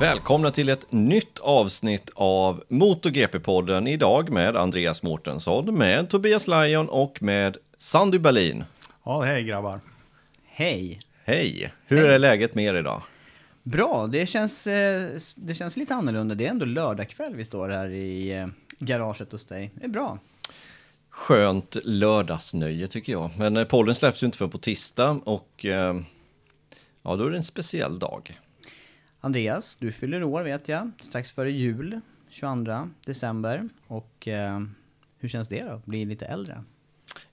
Välkomna till ett nytt avsnitt av MotoGP-podden idag med Andreas Mårtensson, med Tobias Lajon och med Sandy Berlin. Ja, hej grabbar. Hej! Hej! Hur är läget med er idag? Bra, det känns, eh, det känns lite annorlunda. Det är ändå lördagkväll vi står här i eh, garaget hos dig. Det är bra. Skönt lördagsnöje tycker jag. Men eh, podden släpps ju inte förrän på tisdag och ja, då är det en speciell dag. Andreas, du fyller år vet jag, strax före jul, 22 december. Och eh, hur känns det då, bli lite äldre?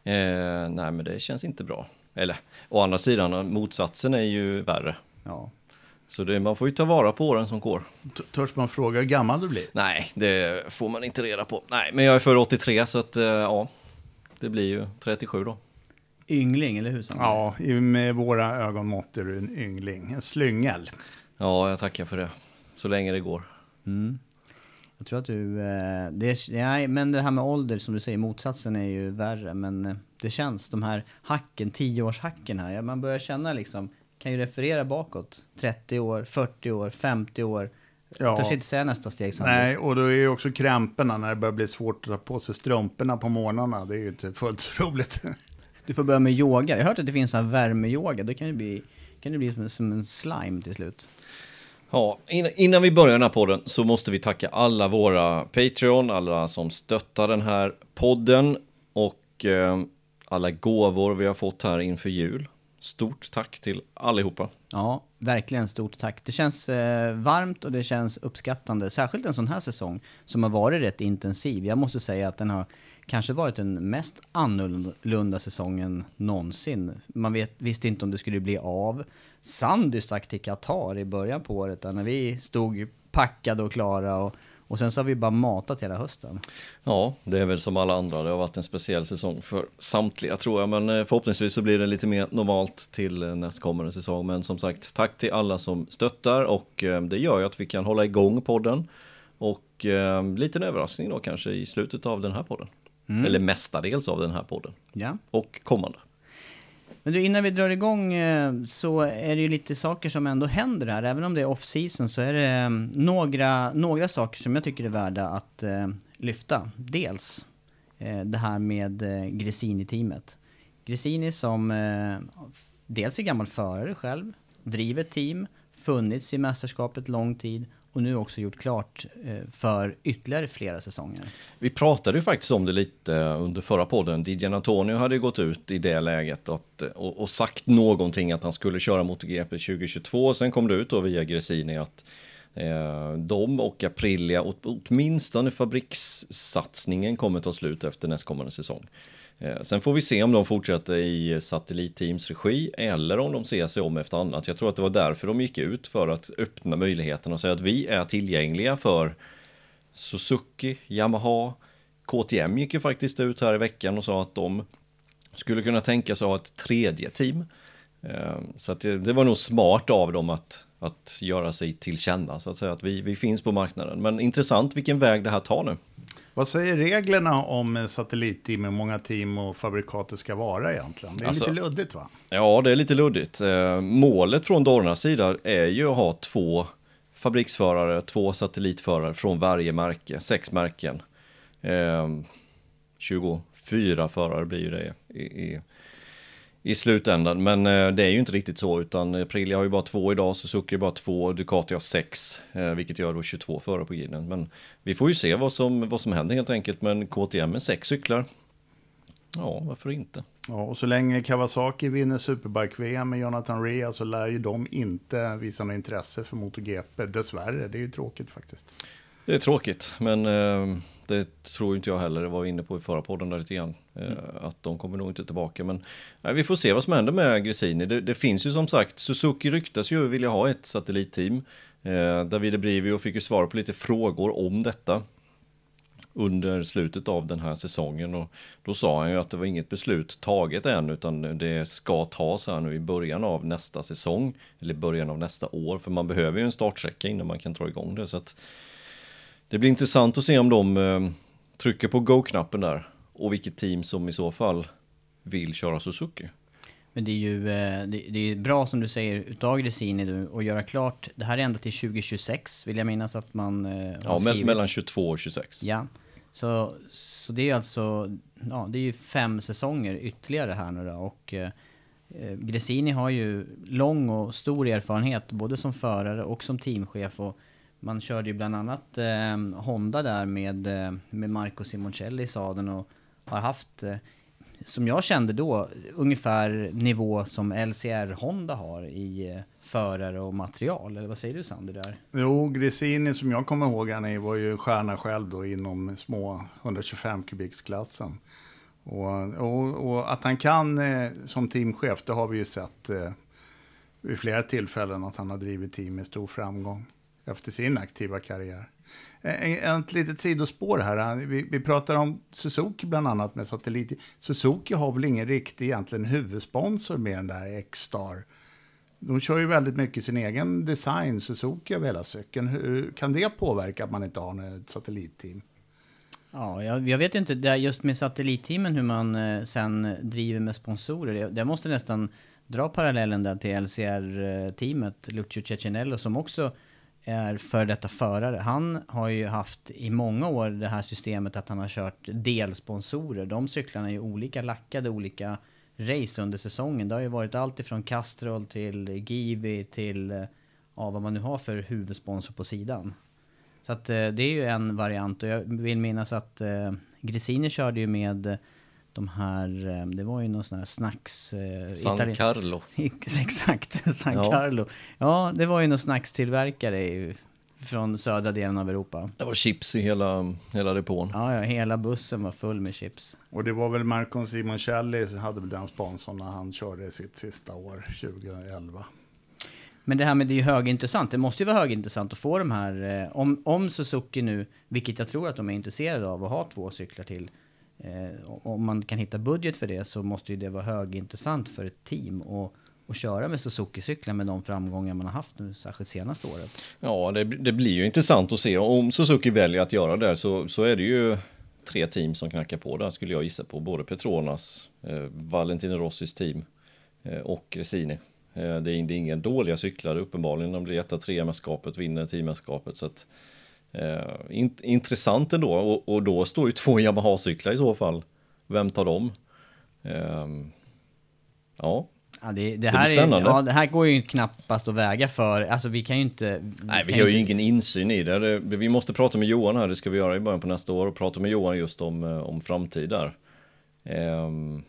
Eh, nej, men det känns inte bra. Eller, å andra sidan, motsatsen är ju värre. Ja. Så det, man får ju ta vara på åren som går. T- Törs man fråga hur gammal du blir? Nej, det får man inte reda på. Nej, men jag är född 83 så att eh, ja, det blir ju 37 då. Yngling, eller hur? Sandra? Ja, i- med våra ögonmått är du en yngling, en slyngel. Ja, jag tackar för det. Så länge det går. Jag tror att du... Eh, det, är- nej, men det här med ålder, som du säger, motsatsen är ju värre. Men eh, det känns, de här hacken, 10-årshacken här, man börjar känna liksom, kan ju referera bakåt. 30 år, 40 år, 50 år. Ja. Törs inte säga nästa steg Sandra. Nej, och då är ju också krämporna när det börjar bli svårt att ta på sig strumporna på morgnarna. Det är ju inte fullt så roligt. Du får börja med yoga. Jag har hört att det finns här värmeyoga. Då kan det bli, kan det bli som, som en slime till slut. Ja, innan, vi börjar den här podden så måste vi tacka alla våra Patreon, alla som stöttar den här podden och eh, alla gåvor vi har fått här inför jul. Stort tack till allihopa. Ja, verkligen stort tack. Det känns eh, varmt och det känns uppskattande. Särskilt en sån här säsong som har varit rätt intensiv. Jag måste säga att den har kanske varit den mest annorlunda säsongen någonsin. Man vet, visste inte om det skulle bli av. Sandy stack till Qatar i början på året där när vi stod packade och klara och, och sen så har vi bara matat hela hösten. Ja, det är väl som alla andra. Det har varit en speciell säsong för samtliga tror jag. Men eh, förhoppningsvis så blir det lite mer normalt till eh, nästkommande säsong. Men som sagt, tack till alla som stöttar och eh, det gör ju att vi kan hålla igång podden. Och eh, liten överraskning då kanske i slutet av den här podden. Eller mestadels av den här podden. Ja. Och kommande. Men du, innan vi drar igång eh, så är det ju lite saker som ändå händer här. Även om det är off-season så är det eh, några, några saker som jag tycker är värda att eh, lyfta. Dels det här med Gresini-teamet. Gresini som dels är gammal förare själv, driver team, funnits i mästerskapet lång tid och nu också gjort klart eh, för ytterligare flera säsonger. Vi pratade ju faktiskt om det lite under förra podden. DJ Antonio hade ju gått ut i det läget att, och, och sagt någonting att han skulle köra MotoGP 2022. Sen kom det ut då via Gresini att eh, de och Aprilia, åt- åtminstone fabrikssatsningen kommer ta slut efter nästkommande säsong. Eh, sen får vi se om de fortsätter i satellitteams regi eller om de ser sig om efter annat. Jag tror att det var därför de gick ut för att öppna möjligheten och säga att vi är tillgängliga för Suzuki, Yamaha, KTM gick ju faktiskt ut här i veckan och sa att de skulle kunna tänka sig att ha ett tredje team. Eh, så det, det, var nog smart av dem att, att göra sig till känna, så att säga, att vi, vi finns på marknaden. Men intressant vilken väg det här tar nu. Vad säger reglerna om satellitteam, hur många team och fabrikater ska vara egentligen? Det är alltså, lite luddigt va? Ja, det är lite luddigt. Eh, målet från Dornas sida är ju att ha två fabriksförare, två satellitförare från varje märke, sex märken. Eh, 24 förare blir ju det i, i, i slutändan. Men eh, det är ju inte riktigt så, utan Aprilia har ju bara två idag, Suzuki har bara två, Ducati har sex, eh, vilket gör då 22 förare på griden. Men vi får ju se vad som, vad som händer helt enkelt, men KTM med sex cyklar, ja, varför inte? Ja, och så länge Kawasaki vinner Superbike-VM med Jonathan Rea så lär ju de inte visa något intresse för MotoGP, dessvärre. Det är ju tråkigt faktiskt. Det är tråkigt, men eh, det tror inte jag heller. Det var inne på i förra podden där lite grann. Eh, mm. Att de kommer nog inte tillbaka. Men eh, vi får se vad som händer med Gresini. Det, det, finns ju som sagt, Suzuki ryktas ju vilja ha ett satellitteam. Eh, Davide Brivio fick ju svar på lite frågor om detta under slutet av den här säsongen och då sa han ju att det var inget beslut taget än utan det ska tas här nu i början av nästa säsong eller början av nästa år för man behöver ju en startsträcka innan man kan dra igång det så att det blir intressant att se om de eh, trycker på go-knappen där och vilket team som i så fall vill köra Suzuki. Men det är ju eh, det, är bra som du säger utav Gresini nu att göra klart. Det här är ända till 2026 vill jag minnas att man eh, har Ja, skrivit. mellan 22 och 26. Ja, så, så det är alltså ja, det är ju fem säsonger ytterligare här nu då. Och eh, Gresini har ju lång och stor erfarenhet både som förare och som teamchef. Och man körde ju bland annat eh, Honda där med, eh, med Marco Simoncelli i sadeln och har haft, eh, som jag kände då, ungefär nivå som LCR Honda har i eh, förare och material. Eller vad säger du Sander där? Jo, Gresini som jag kommer ihåg han var ju stjärna själv då inom små 125 kubiksklassen. Och, och, och, att han kan eh, som teamchef, det har vi ju sett eh, vid flera tillfällen att han har drivit team med stor framgång efter sin aktiva karriär. Ett litet sidospår här. Vi, vi pratar om Suzuki bland annat med satellit. Suzuki har väl ingen riktig egentligen huvudsponsor med den där X-Star. De kör ju väldigt mycket sin egen design, Suzuki av hela cykeln. Hur kan det påverka att man inte har ett satellitteam? Ja, jag, jag vet inte, det just med satellitteamen hur man eh, sen driver med sponsorer. Jag, jag måste nästan dra parallellen där till LCR-teamet, eh, Lucio Cecinello, som också är för detta förare. Han har ju haft i många år det här systemet att han har kört delsponsorer. De cyklarna är ju olika lackade, olika race under säsongen. Det har ju varit allt ifrån Castrol till Givi till eh, ja, vad man nu har för huvudsponsor på sidan. Så att eh, det är ju en variant och jag vill minnas att eh, Grisini körde ju med de här, eh, det var ju någon sån här snacks... Eh, San Italien Carlo. Exakt, San ja. Carlo. Ja, det var ju någon snackstillverkare från södra delen av Europa. Det var chips i hela, hela depån. Ja, ja, hela bussen var full med chips. Och det var väl Marco Simoncelli som hade väl den sponsorn när han körde sitt sista år, 2011. Men det här med det är ju högintressant. Det måste ju vara högintressant att få de här, eh, om, om Suzuki nu, vilket jag tror att de är intresserade av, att ha två cyklar till Eh, om man kan hitta budget för det så måste ju det vara högintressant för ett team och, och köra med Suzuki-cyklar med de framgångar man har haft nu, särskilt senaste året. Ja, det, det, blir ju intressant att se. Om Suzuki väljer att göra det så, så är det ju tre team som knackar på där skulle jag gissa på. Både Petronas, eh, Valentino Rossis team eh, och Resini. Eh, det, är, det är inga dåliga cyklar uppenbarligen. De blir etta, trea mästerskapet, vinner teammästerskapet. Så att, Eh, int intressant ändå och, och då står ju två Yamaha-cyklar i så fall. Vem tar dem? Eh, ja. Ja, det, det, här är, ja, det här går ju knappast att väga för, alltså vi kan ju inte... Nej, vi har ju inte... ingen insyn i det. det. Vi måste prata med Johan här, det ska vi göra i början på nästa år och prata med Johan just om, eh, om framtid där. Um,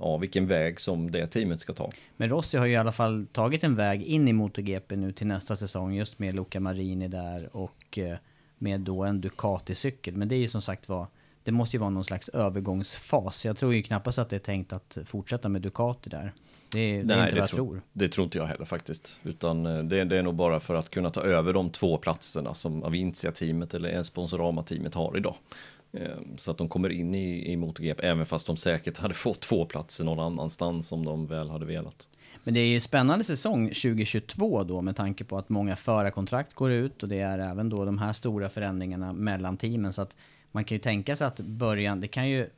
ja, vilken väg som det teamet ska ta. Men Rossi har ju i alla fall tagit en väg in i MotoGP nu till nästa säsong just med Luca Marini där och eh, med då en Ducati-cykel. Men det är ju som sagt var, det måste ju vara någon slags övergångsfas. Jag tror ju knappast att det är tänkt att fortsätta med Ducati där. Det är, det är inte vad jag tror, tror. Det tror inte jag heller faktiskt. Utan eh, det, det, är nog bara för att kunna ta över de två platserna som Avincia-teamet eller Sponsorama-teamet har idag. Eh, Så att de kommer in i, i MotoGP, även fast de säkert hade fått två platser någon annanstans om de väl hade velat. Men det är ju spännande säsong 2022 då med tanke på att många förarkontrakt går ut och det är även då de här stora förändringarna mellan teamen. Så att man kan ju tänka sig att början, det kan ju,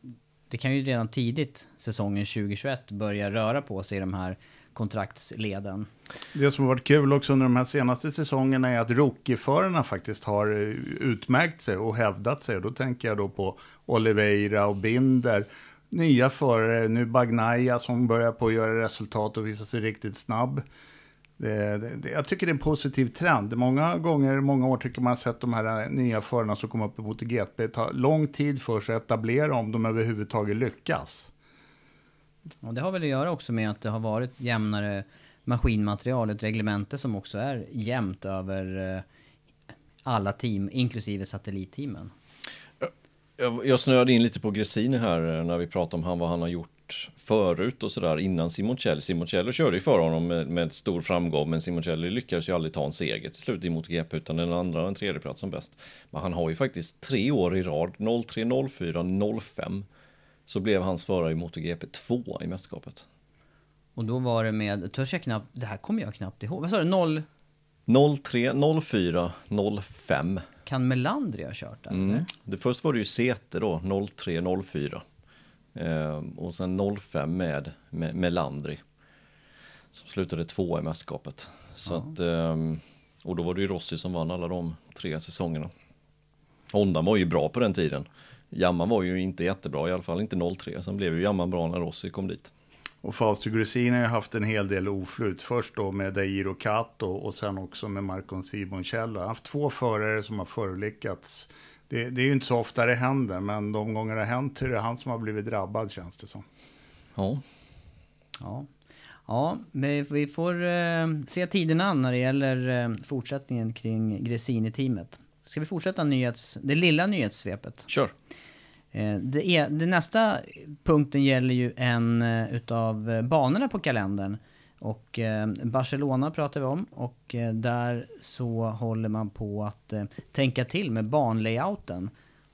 det kan ju redan tidigt säsongen 2021 börja röra på sig i de här kontraktsleden. Det som har varit kul också under de här senaste säsongerna är att rookieförarna faktiskt har eh, utmärkt sig och hävdat sig. Och då tänker jag då på Oliveira och Binder. Nya förare, nu Bagnaia som börjar på att göra resultat och visa sig riktigt snabb. Det, det, det, jag tycker det är en positiv trend. Många gånger, många år tycker man har sett de här nya förarna som kommer upp i MotoGP. Det tar lång tid för sig att etablera om de överhuvudtaget lyckas. Och det har väl att göra också med att det har varit jämnare maskinmaterial, ett reglemente som också är jämnt över eh, alla team, inklusive satellitteamen. Jag, jag snöade in lite på Gresini här eh, när vi pratade om han, vad han har gjort förut och sådär innan Simoncelli. Simoncelli körde ju för honom med, med stor framgång, men Simoncelli lyckades ju aldrig ta en seger till slut i MotoGP, utan den andra den tredje platsen bäst. Men han har ju faktiskt tre år i rad, 03, 04, 05, så blev hans förare i MotoGP två i mästerskapet. Och då var det med, törs jag knappt, det här kommer jag knappt ihåg. Vad sa du? Noll? 03, 04, 05. Kan Melandri ha kört där? Mm. Det först var det ju Sete då, 03, 04. Eh, och sen 05 med, Landry. Som slutade två i mästerskapet. Så att, ehm, och då var det ju Rossi som vann alla de tre säsongerna. Honda var ju bra på den tiden. Jamman var ju inte jättebra, i alla fall inte 03. Sen blev ju Jamman bra när Rossi kom dit. Och Fausto Gresini har haft en hel del oflyt. Först då med Dairo Kato och sen också med Marcon Simoncello. Han har haft två förare som har förolyckats. Det, det är ju inte så ofta det händer, men de gånger det har hänt är det han som har blivit drabbad känns det som. Ja, Ja. Ja, vi får eh, se tiden an när det gäller eh, fortsättningen kring Gresini-teamet. Ska vi fortsätta nyhets, det lilla nyhetssvepet? kör. Eh, Eh, det, är, det nästa punkten gäller ju en eh, utav eh, banorna på kalendern. Och Barcelona pratar vi om och där så håller man på att tänka till med banlayouten.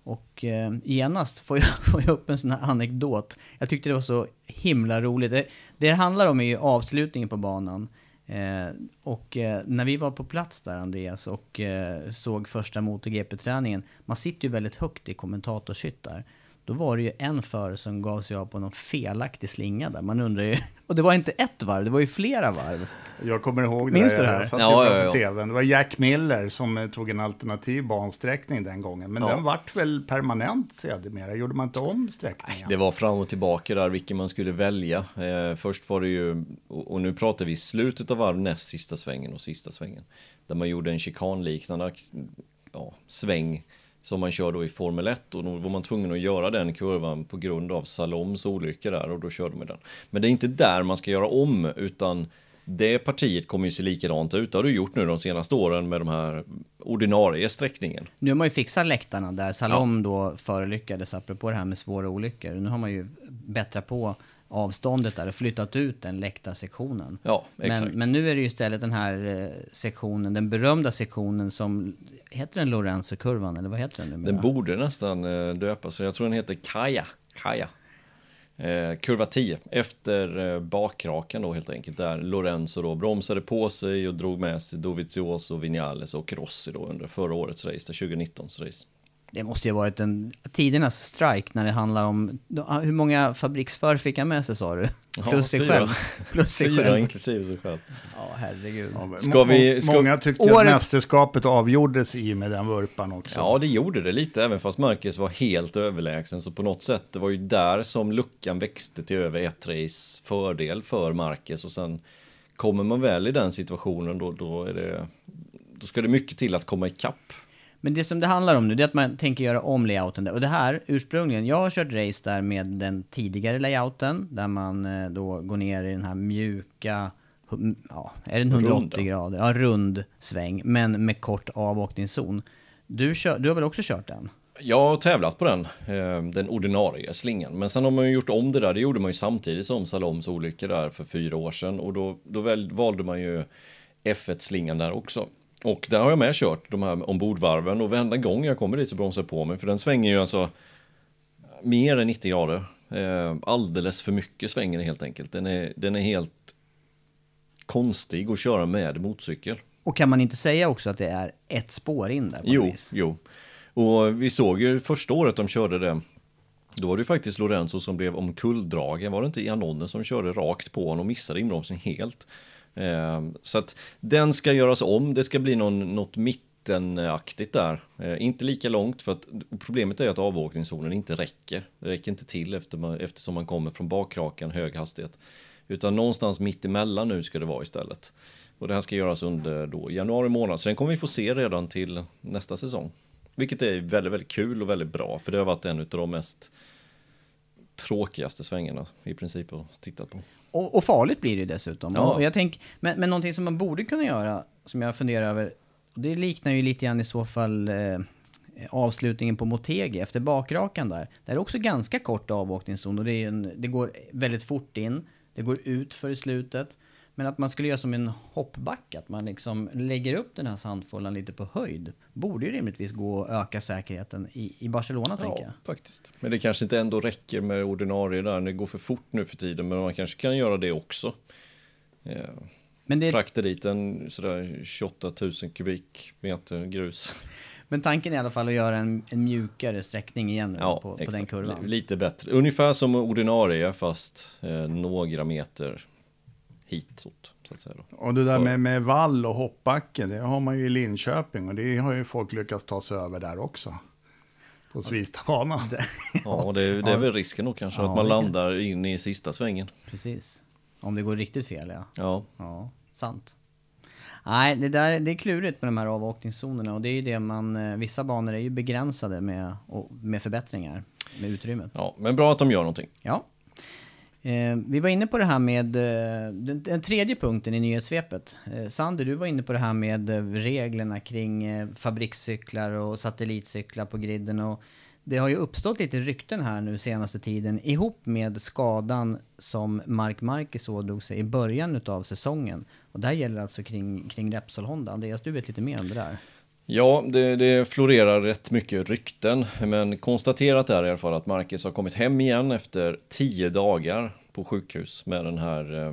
Och eh, genast får jag, får jag upp en sån här anekdot. Jag tyckte det var så himla roligt. Det, det handlar om är ju avslutningen på banan. Eh, och eh, när vi var på plats där Andreas och eh, såg första MotoGP-träningen. Man sitter ju väldigt högt i kommentatorshyttar. Då var det ju en förare som gav sig av på någon felaktig slinga där. Man undrar ju... Och det var inte ett varv, det var ju flera varv. Jag kommer ihåg Minns det. du det här? Jag satt Ja, ja, ja. tvn. Det var Jack Miller som eh, tog en alternativ bansträckning den gången. Men Ja. den vart väl permanent sedermera. Gjorde man inte om sträckningen? Det var fram och tillbaka där vilken man skulle välja. Eh, först var det ju, och, och nu pratar vi slutet av varv näst sista svängen och sista svängen. Där man gjorde en chikanliknande ja, sväng som man kör då i Formel 1 och då var man tvungen att göra den kurvan på grund av Saloms olycka där och då körde man den. Men det är inte där man ska göra om utan det partiet kommer ju se likadant ut. Det har du gjort nu de senaste åren med de här ordinarie sträckningen. Nu har man ju fixat läktarna där Salom då förolyckades, apropå det här med svåra olyckor. Nu har man ju bättrat på avståndet där och flyttat ut den läktarsektionen. Ja, Men, exakt. men nu är det ju istället den här eh, sektionen, den berömda sektionen som, heter den Lorenzo-kurvan eller vad heter den numera? Den borde nästan eh, döpas, jag tror den heter Kaja. Kaja. Eh, kurva 10, efter eh, bakrakan då helt enkelt, där Lorenzo då bromsade på sig och drog med sig Dovizioso, Vinales och Rossi då under förra årets race, 2019s race. Det måste ju ha varit en tidernas strike när det handlar om, hur många fabriksför fick han med sig sa du? Ja, Plus sig fyra. själv. Plus sig Fyra själv. inklusive sig själv. Ja, herregud. Ja, Ska vi- ska- Många tyckte ju att Årets- mästerskapet avgjordes i med den vurpan också. Ja, det gjorde det lite, även fast Marquez var helt överlägsen. Så på något sätt, det var ju där som luckan växte till över ett race fördel för Marquez. Och sen kommer man väl i den situationen, då, då, är det, då ska det mycket till att komma ikapp. Men det som det handlar om nu, det är att man tänker göra om layouten där. Och det här, ursprungligen, jag har kört race där med den tidigare layouten, där man eh, då går ner i den här mjuka, ja, är den 180 Runda. grader? Ja, rund sväng, men med kort avåkningszon. Du, kör, du har väl också kört den? Jag har tävlat på den, eh, den ordinarie slingan. Men sen har man ju gjort om det där. Det gjorde man ju samtidigt som Saloms olycka där för fyra år sedan. Och då, då valde man ju F1-slingan där också. Och där har jag med kört de här ombordvarven och varenda gång jag kommer dit så bromsar jag på mig. För den svänger ju alltså mer än 90 grader. Eh, alldeles för mycket svänger helt enkelt. Den är, den är helt konstig att köra med motorcykel. Och kan man inte säga också att det är ett spår in där? På Jo, vis? jo. Och vi såg ju första året de körde det. Då var det faktiskt Lorenzo som blev omkulldragen. Var det inte Janonen som körde rakt på honom och missade inbromsningen helt? Ehm, så att den ska göras om. Det ska bli någon, något mittenaktigt där. Ehm, inte lika långt för att problemet är att avåkningszonen inte räcker. Det räcker inte till efter man, eftersom man kommer från bakrakan hög hastighet. Utan någonstans mitt emellan nu ska det vara istället. Och det här ska göras under då januari månad. Så den kommer vi få se redan till nästa säsong. Vilket är väldigt, väldigt kul och väldigt bra. För det har varit en av de mest tråkigaste svängarna i princip att titta på. Och, och farligt blir det dessutom. Ja. Och jag tänk, men, men någonting som man borde kunna göra, som jag funderar över, det liknar ju lite grann i så fall eh, avslutningen på Motegi efter bakrakan där. Där är också ganska kort avåkningszon och det, en, det går väldigt fort in, det går ut för i slutet. Men att man skulle göra som en hoppback, att man liksom lägger upp den här sandfållan lite på höjd. Borde ju rimligtvis gå att öka säkerheten i, i Barcelona tänker jag. faktiskt. Men det kanske inte ändå räcker med ordinarie där. Det går för fort nu för tiden, men man kanske kan göra det också. Eh, Men, det, Frakta dit en sådär 28 000 kubikmeter grus. men tanken är i alla fall att göra en, en mjukare sträckning igen nu på, på den kurvan. Lite bättre. Ungefär som ordinarie fast eh, några meter hitåt. Så att säga då. Och det där med, med vall och hoppbacke, det har man ju i Linköping och det har ju folk lyckats ta sig över där också. På Svistabanan. Ja, det, är- det är väl risken då kanske, Ja, att man landar in i sista svängen. Precis. Om det går riktigt fel ja. Ja, Ja, sant. Nej, det, där, det är klurigt med de här avåkningszonerna och det är ju det man, eh, vissa banor är ju begränsade med, med förbättringar, med utrymmet. ja, men bra att de gör någonting. Ja. Eh, vi var inne på det här med eh, den, den tredje punkten i nyhetssvepet. Eh, Sander, du var inne på det här med eh, reglerna kring eh, fabrikscyklar och satellitcyklar på griden. Och det har ju uppstått lite rykten här nu senaste tiden ihop med skadan som Mark Marquez ådrog sig i början av säsongen. Och det här gäller alltså kring, kring Repsol Honda. Andreas, du vet lite mer om det där. Ja, det, det florerar rätt mycket rykten, men konstaterat är i alla fall att Marcus har kommit hem igen efter tio dagar på sjukhus med den här eh,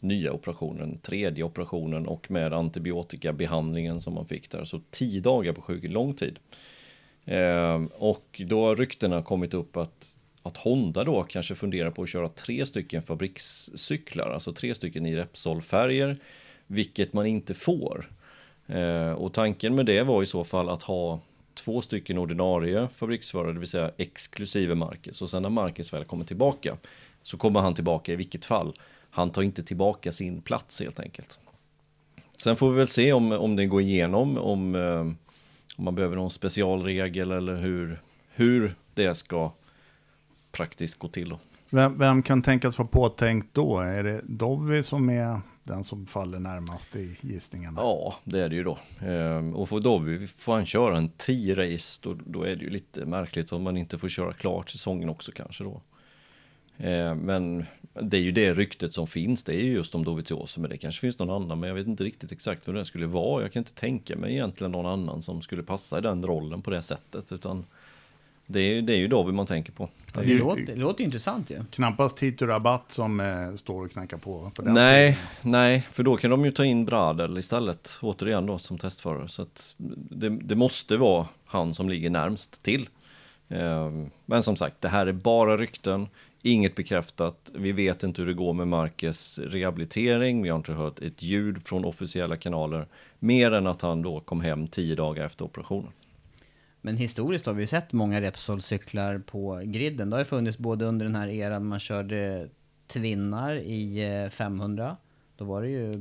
nya operationen, tredje operationen och med antibiotikabehandlingen som man fick där. Så tio dagar på sjukhus, lång tid. Eh, och då har ryktena kommit upp att, att Honda då kanske funderar på att köra tre stycken fabrikscyklar, alltså tre stycken i Repsol-färger, vilket man inte får. Eh, och tanken med det var i så fall att ha två stycken ordinarie fabriksförare, det vill säga exklusive Marcus. Och sen när Marcus väl kommer tillbaka så kommer han tillbaka i vilket fall. Han tar inte tillbaka sin plats helt enkelt. Sen får vi väl se om, om det går igenom, om, eh, om man behöver någon specialregel eller hur, hur det ska praktiskt gå till. Då. Vem, vem kan tänkas vara påtänkt då? Är det Dovi som är den som faller närmast i gissningarna? Ja, det är det ju då. Ehm, och får då får han köra en 10 race, då, då är det ju lite märkligt om man inte får köra klart säsongen också kanske då. Ehm, men det är ju det ryktet som finns, det är ju just om Dovizioso, men det kanske finns någon annan, men jag vet inte riktigt exakt hur det skulle vara. Jag kan inte tänka mig egentligen någon annan som skulle passa i den rollen på det sättet, utan det är, det är ju Dovi man tänker på. Det, ju- låter, det låter intressant ju. Knappast Tito Rabatt som eh, står och knackar på. på den Nej, tiden. nej, för då kan de ju ta in Bradel istället, återigen då som testförare. Så att det, det måste vara han som ligger närmst till. Ehm, Men som sagt, det här är bara rykten, inget bekräftat. Vi vet inte hur det går med Marques rehabilitering. Vi har inte hört ett ljud från officiella kanaler, mer än att han då kom hem tio dagar efter operationen. Men historiskt har vi ju sett många Repsol-cyklar på griden. Det har ju funnits både under den här eran man körde Twinnar i eh, 500. Då var det ju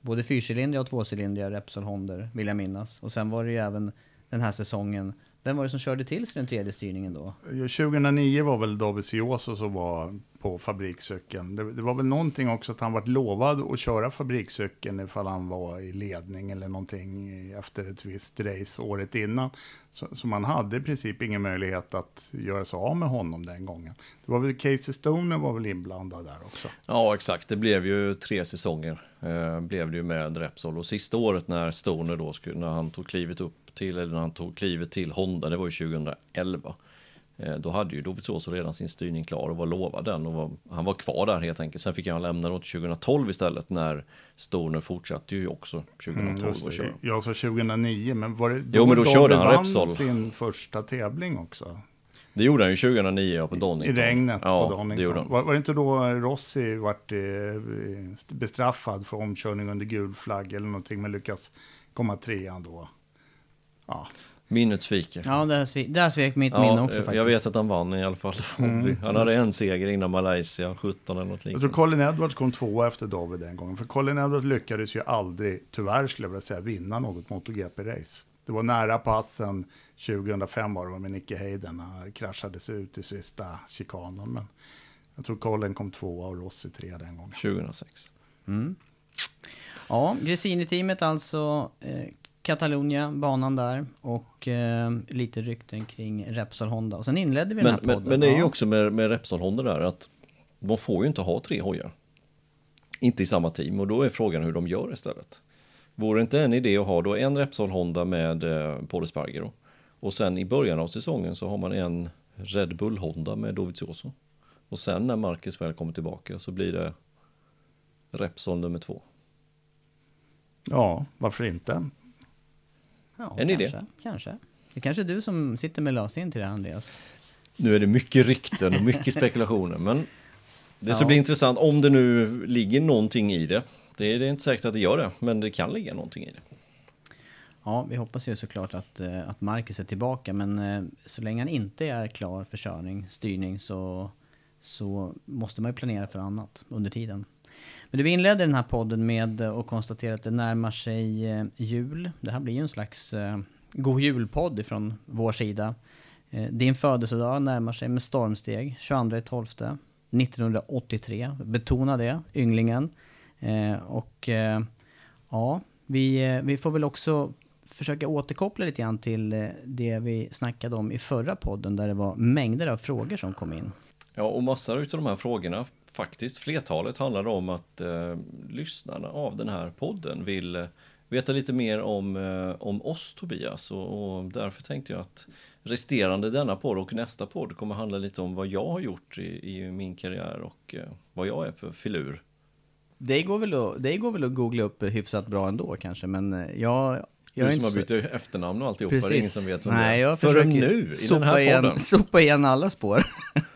både fyrcylindriga och tvåcylindriga Repsol Honder, vill jag minnas. Och sen var det ju även den här säsongen. Vem var det som körde till sig den tredje styrningen då? 2009 var väl David Sioso som var på fabrikscykeln. Det, det var väl någonting också att han var lovad att köra fabrikscykeln ifall han var i ledning eller någonting efter ett visst race året innan. Så, så man hade i princip ingen möjlighet att göra sig av med honom den gången. Det var väl Casey Stoner var väl inblandad där också. Ja, exakt. Det blev ju tre säsonger. Eh, blev det ju med Repsol. Och sista året när Stoner då skulle, när han tog klivet upp till, eller när han tog klivet till Honda, det var ju 2011. Eh, då hade ju Dovizioso redan sin styrning klar och var lovad den och var, han var kvar där helt enkelt. Sen fick han lämna då till 2012 istället när Storner fortsatte ju också 2012 Mm, och köra. Ja, så 2009, men var det Jo, men då körde han Repsol. sin första tävling också? Det gjorde han ju 2009 ja, på I Donington. regnet ja, på Donington. Var, var det inte då Rossi vart eh, bestraffad för omkörning under gul flagg eller någonting, men lyckas komma trean då? Ja, Minnet sviker. Ja, där, sve- där svek mitt minne också eh, faktiskt. jag vet att han vann i alla fall. Han hade en seger innan Malaysia, 17 eller något Jag tror liknande. Colin Edwards kom tvåa efter Dobby den gången. För Colin Edwards lyckades ju aldrig, tyvärr skulle jag vilja säga, vinna något MotoGP-race. Det var nära passen 2005 var det med Nicky Hayden. när Han kraschades ut i sista chikanen. Men jag tror Colin kom tvåa och Rossi trea den gången. 2006. Ja, Gresini-teamet alltså, eh, Catalonia, banan där och eh, lite rykten kring Repsol Honda. Och sen inledde vi den Men, här men, podden. men det är ju också med, med Repsol Honda där att de får ju inte ha tre hojar. Inte i samma team och då är frågan hur de gör istället. Vore det inte en idé att ha då en Repsol Honda med eh, Paul Espargaro och sen i början av säsongen så har man en Red Bull Honda med Dovizioso. Och sen när Marcus väl kommer tillbaka så blir det Repsol nummer två. Ja, varför inte? Ja, En idé. kanske, Kanske. Det kanske är du som sitter med lösningen till det, Andreas. Nu är det mycket rykten och mycket spekulationer, men det ska Ja. bli intressant om det nu ligger någonting i det. Det är, det är inte säkert att det gör det, men det kan ligga någonting i det. Ja, vi hoppas ju såklart att, eh, att Marcus är tillbaka, men eh, så länge han inte är klar för körning, styrning, så, så måste man ju planera för annat under tiden. Men du, vi inledde den här podden med att konstatera att det närmar sig eh, jul. Det här blir ju en slags eh, god julpodd från vår sida. Eh, din födelsedag närmar sig med stormsteg, 22.12. 1983. Betona det, ynglingen. Eh, och eh, ja, vi, eh, vi får väl också försöka återkoppla lite grann till eh, det vi snackade om i förra podden där det var mängder av frågor som kom in. Ja, och massor av de här frågorna, faktiskt flertalet, handlar om att eh, lyssnarna av den här podden vill eh, veta lite mer om, eh, om oss Tobias och, och därför tänkte jag att resterande denna podd och nästa podd kommer handla lite om vad jag har gjort i, i min karriär och eh, vad jag är för filur. Det går, väl att, det går väl att googla upp hyfsat bra ändå kanske, men eh, jag... jag Du som har så- bytt efternamn och alltihopa, det är ingen som vet vem Nej, det är. Förrän nu, i den här igen, podden. sopa igen alla spår.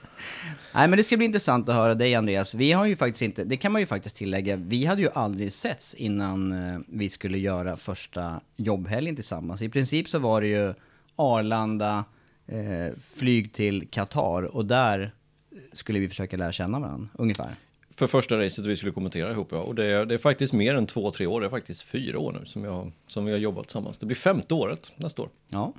Nej, men det ska bli intressant att höra dig Andreas. Vi har ju faktiskt inte, det kan man ju faktiskt tillägga, vi hade ju aldrig setts innan eh, vi skulle göra första jobbhelgen tillsammans. I princip så var det ju Arlanda, eh, flyg till Qatar och där skulle vi försöka lära känna varandra, ungefär. För första racet vi skulle kommentera ihop, ja. Och det är, det är faktiskt mer än två, tre år. Det är faktiskt fyra år nu som, jag, som vi har jobbat tillsammans. Det blir femte året nästa år. Ja,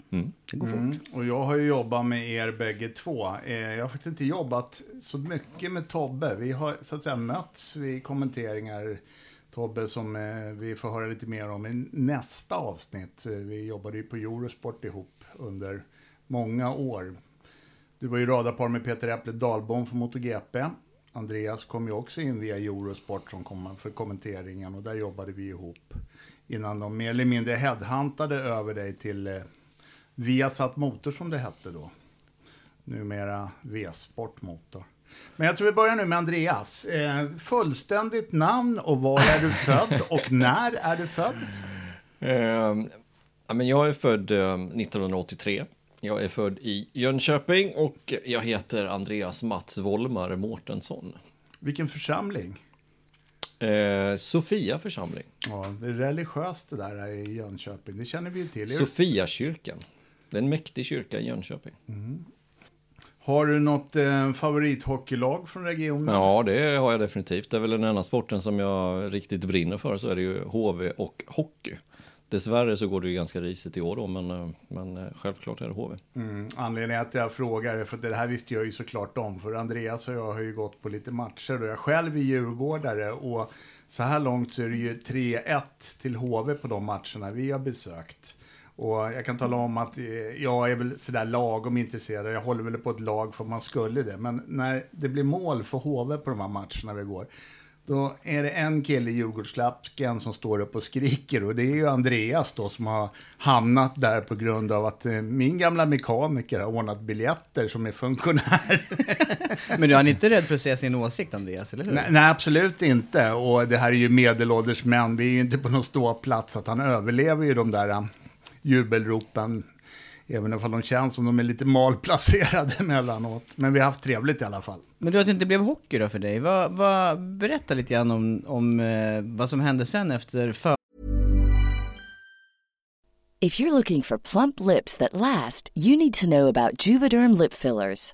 det går fort. Mm. Och jag har ju jobbat med er bägge två. Eh, Jag har faktiskt inte jobbat så mycket med Tobbe. Vi har så att säga mötts vid kommenteringar. Tobbe som eh, vi får höra lite mer om i nästa avsnitt. Eh, Vi jobbade ju på Eurosport ihop under många år. Du var ju radarpar med Peter Äpple Dahlbom för MotoGP. Andreas kom ju också in via Eurosport som kom för kommenteringen och där jobbade vi ihop. Innan de mer eller mindre headhuntade över dig till eh, Viasat Motor som det hette då. Numera V-sport Motor. Men jag tror vi börjar nu med Andreas. Eh, fullständigt namn och var är du född och när är du född? Eh, men jag är född eh, 1983. Jag är född i Jönköping och jag heter Andreas Mats Volmar Mårtensson. Vilken församling? Eh, Sofia församling. Ja, det är religiöst det där i Jönköping. Det känner vi ju till. Sofiakyrkan. Det är en mäktig kyrka i Jönköping. Har du något eh, favorithockeylag från regionen? Ja, det har jag definitivt. Det är väl den enda sporten som jag riktigt brinner för, så är det ju HV och hockey. Dessvärre så går det ju ganska risigt i år då, men, eh, men eh, självklart är det HV. Mm, anledningen att jag frågar är för det här visste jag ju såklart om. För Andreas och jag har ju gått på lite matcher och jag själv är djurgårdare. Och så här långt så är det ju 3-1 till HV på de matcherna vi har besökt. Och jag kan tala om att eh, jag är väl sådär lagom intresserad. Jag håller väl på ett lag för man skulle det. Men när det blir mål för HV på de här matcherna vi går. Då är det en kille i Djurgårdsklacken som står upp och skriker och det är ju Andreas då som har hamnat där på grund av att eh, min gamla mekaniker har ordnat biljetter som är funktionär. Men du är inte rädd för att säga sin åsikt Andreas, eller hur? nej, nej, absolut inte. Och det här är ju medelålders män. Vi är ju inte på någon ståplats. Att han överlever ju de där uh, jubelropen. Även om de känns som de är lite malplacerade emellanåt. Men vi har haft trevligt i alla fall. Men du, att det inte blev hockey då för dig, vad, vad, berätta lite grann om, om eh, vad som hände sen efter för If you're looking for plump lips that last, you need to know about Juvederm lip fillers.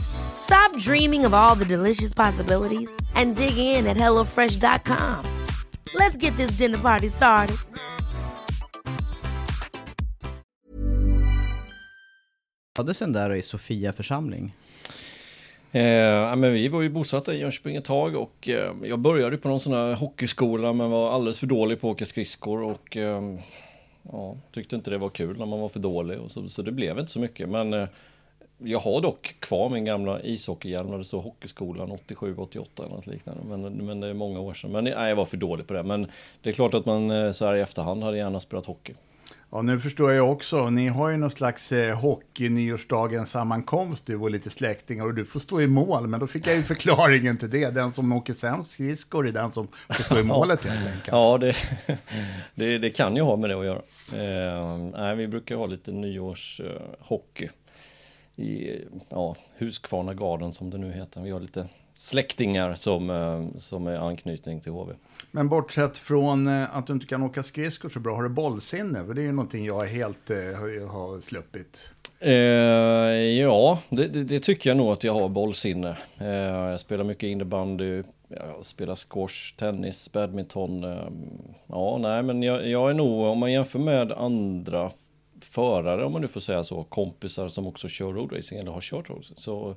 Stop dreaming of all the delicious possibilities and dig in at HelloFresh.com. Let's get this dinner party started. födelsen där och i Sofia församling? Eh, ja, men vi var ju bosatta i Jönköping ett tag och eh, jag började på någon sån här hockeyskola men var alldeles för dålig på att åka skridskor och eh, ja, tyckte inte det var kul när man var för dålig och så, så det blev inte så mycket. Men eh, jag har dock kvar min gamla ishockeyhjälm när det så hockeyskolan 87-88 eller något liknande. Men, men det är många år sedan. Men nej, jag var för dålig på det. Men det är klart att man eh, så här i efterhand hade gärna spelat hockey. Ja, nu förstår jag också. Ni har ju någon slags eh, hockey-nyårsdagens sammankomst, du och lite släktingar, och du får stå i mål. Men då fick jag ju förklaringen till det. Den som åker sämst skridskor är den som får stå i målet helt enkelt. Ja, det, det, det kan ju ha med det att göra. Eh, nej, vi brukar ha lite nyårshockey i ja, Huskvarna Garden som det nu heter. Vi har lite släktingar som, eh, som är anknytning till HV. Men bortsett från eh, att du inte kan åka skridskor så bra, har du bollsinne? För det är ju någonting jag helt eh, har, har sluppit. Eh, ja, det, det, det, tycker jag nog att jag har bollsinne. Eh, jag spelar mycket innebandy, jag spelar squash, tennis, badminton. Eh, ja, nej, men jag, jag, är nog, om man jämför med andra förare, om man nu får säga så, kompisar som också kör roadracing eller har kört roadracing, så,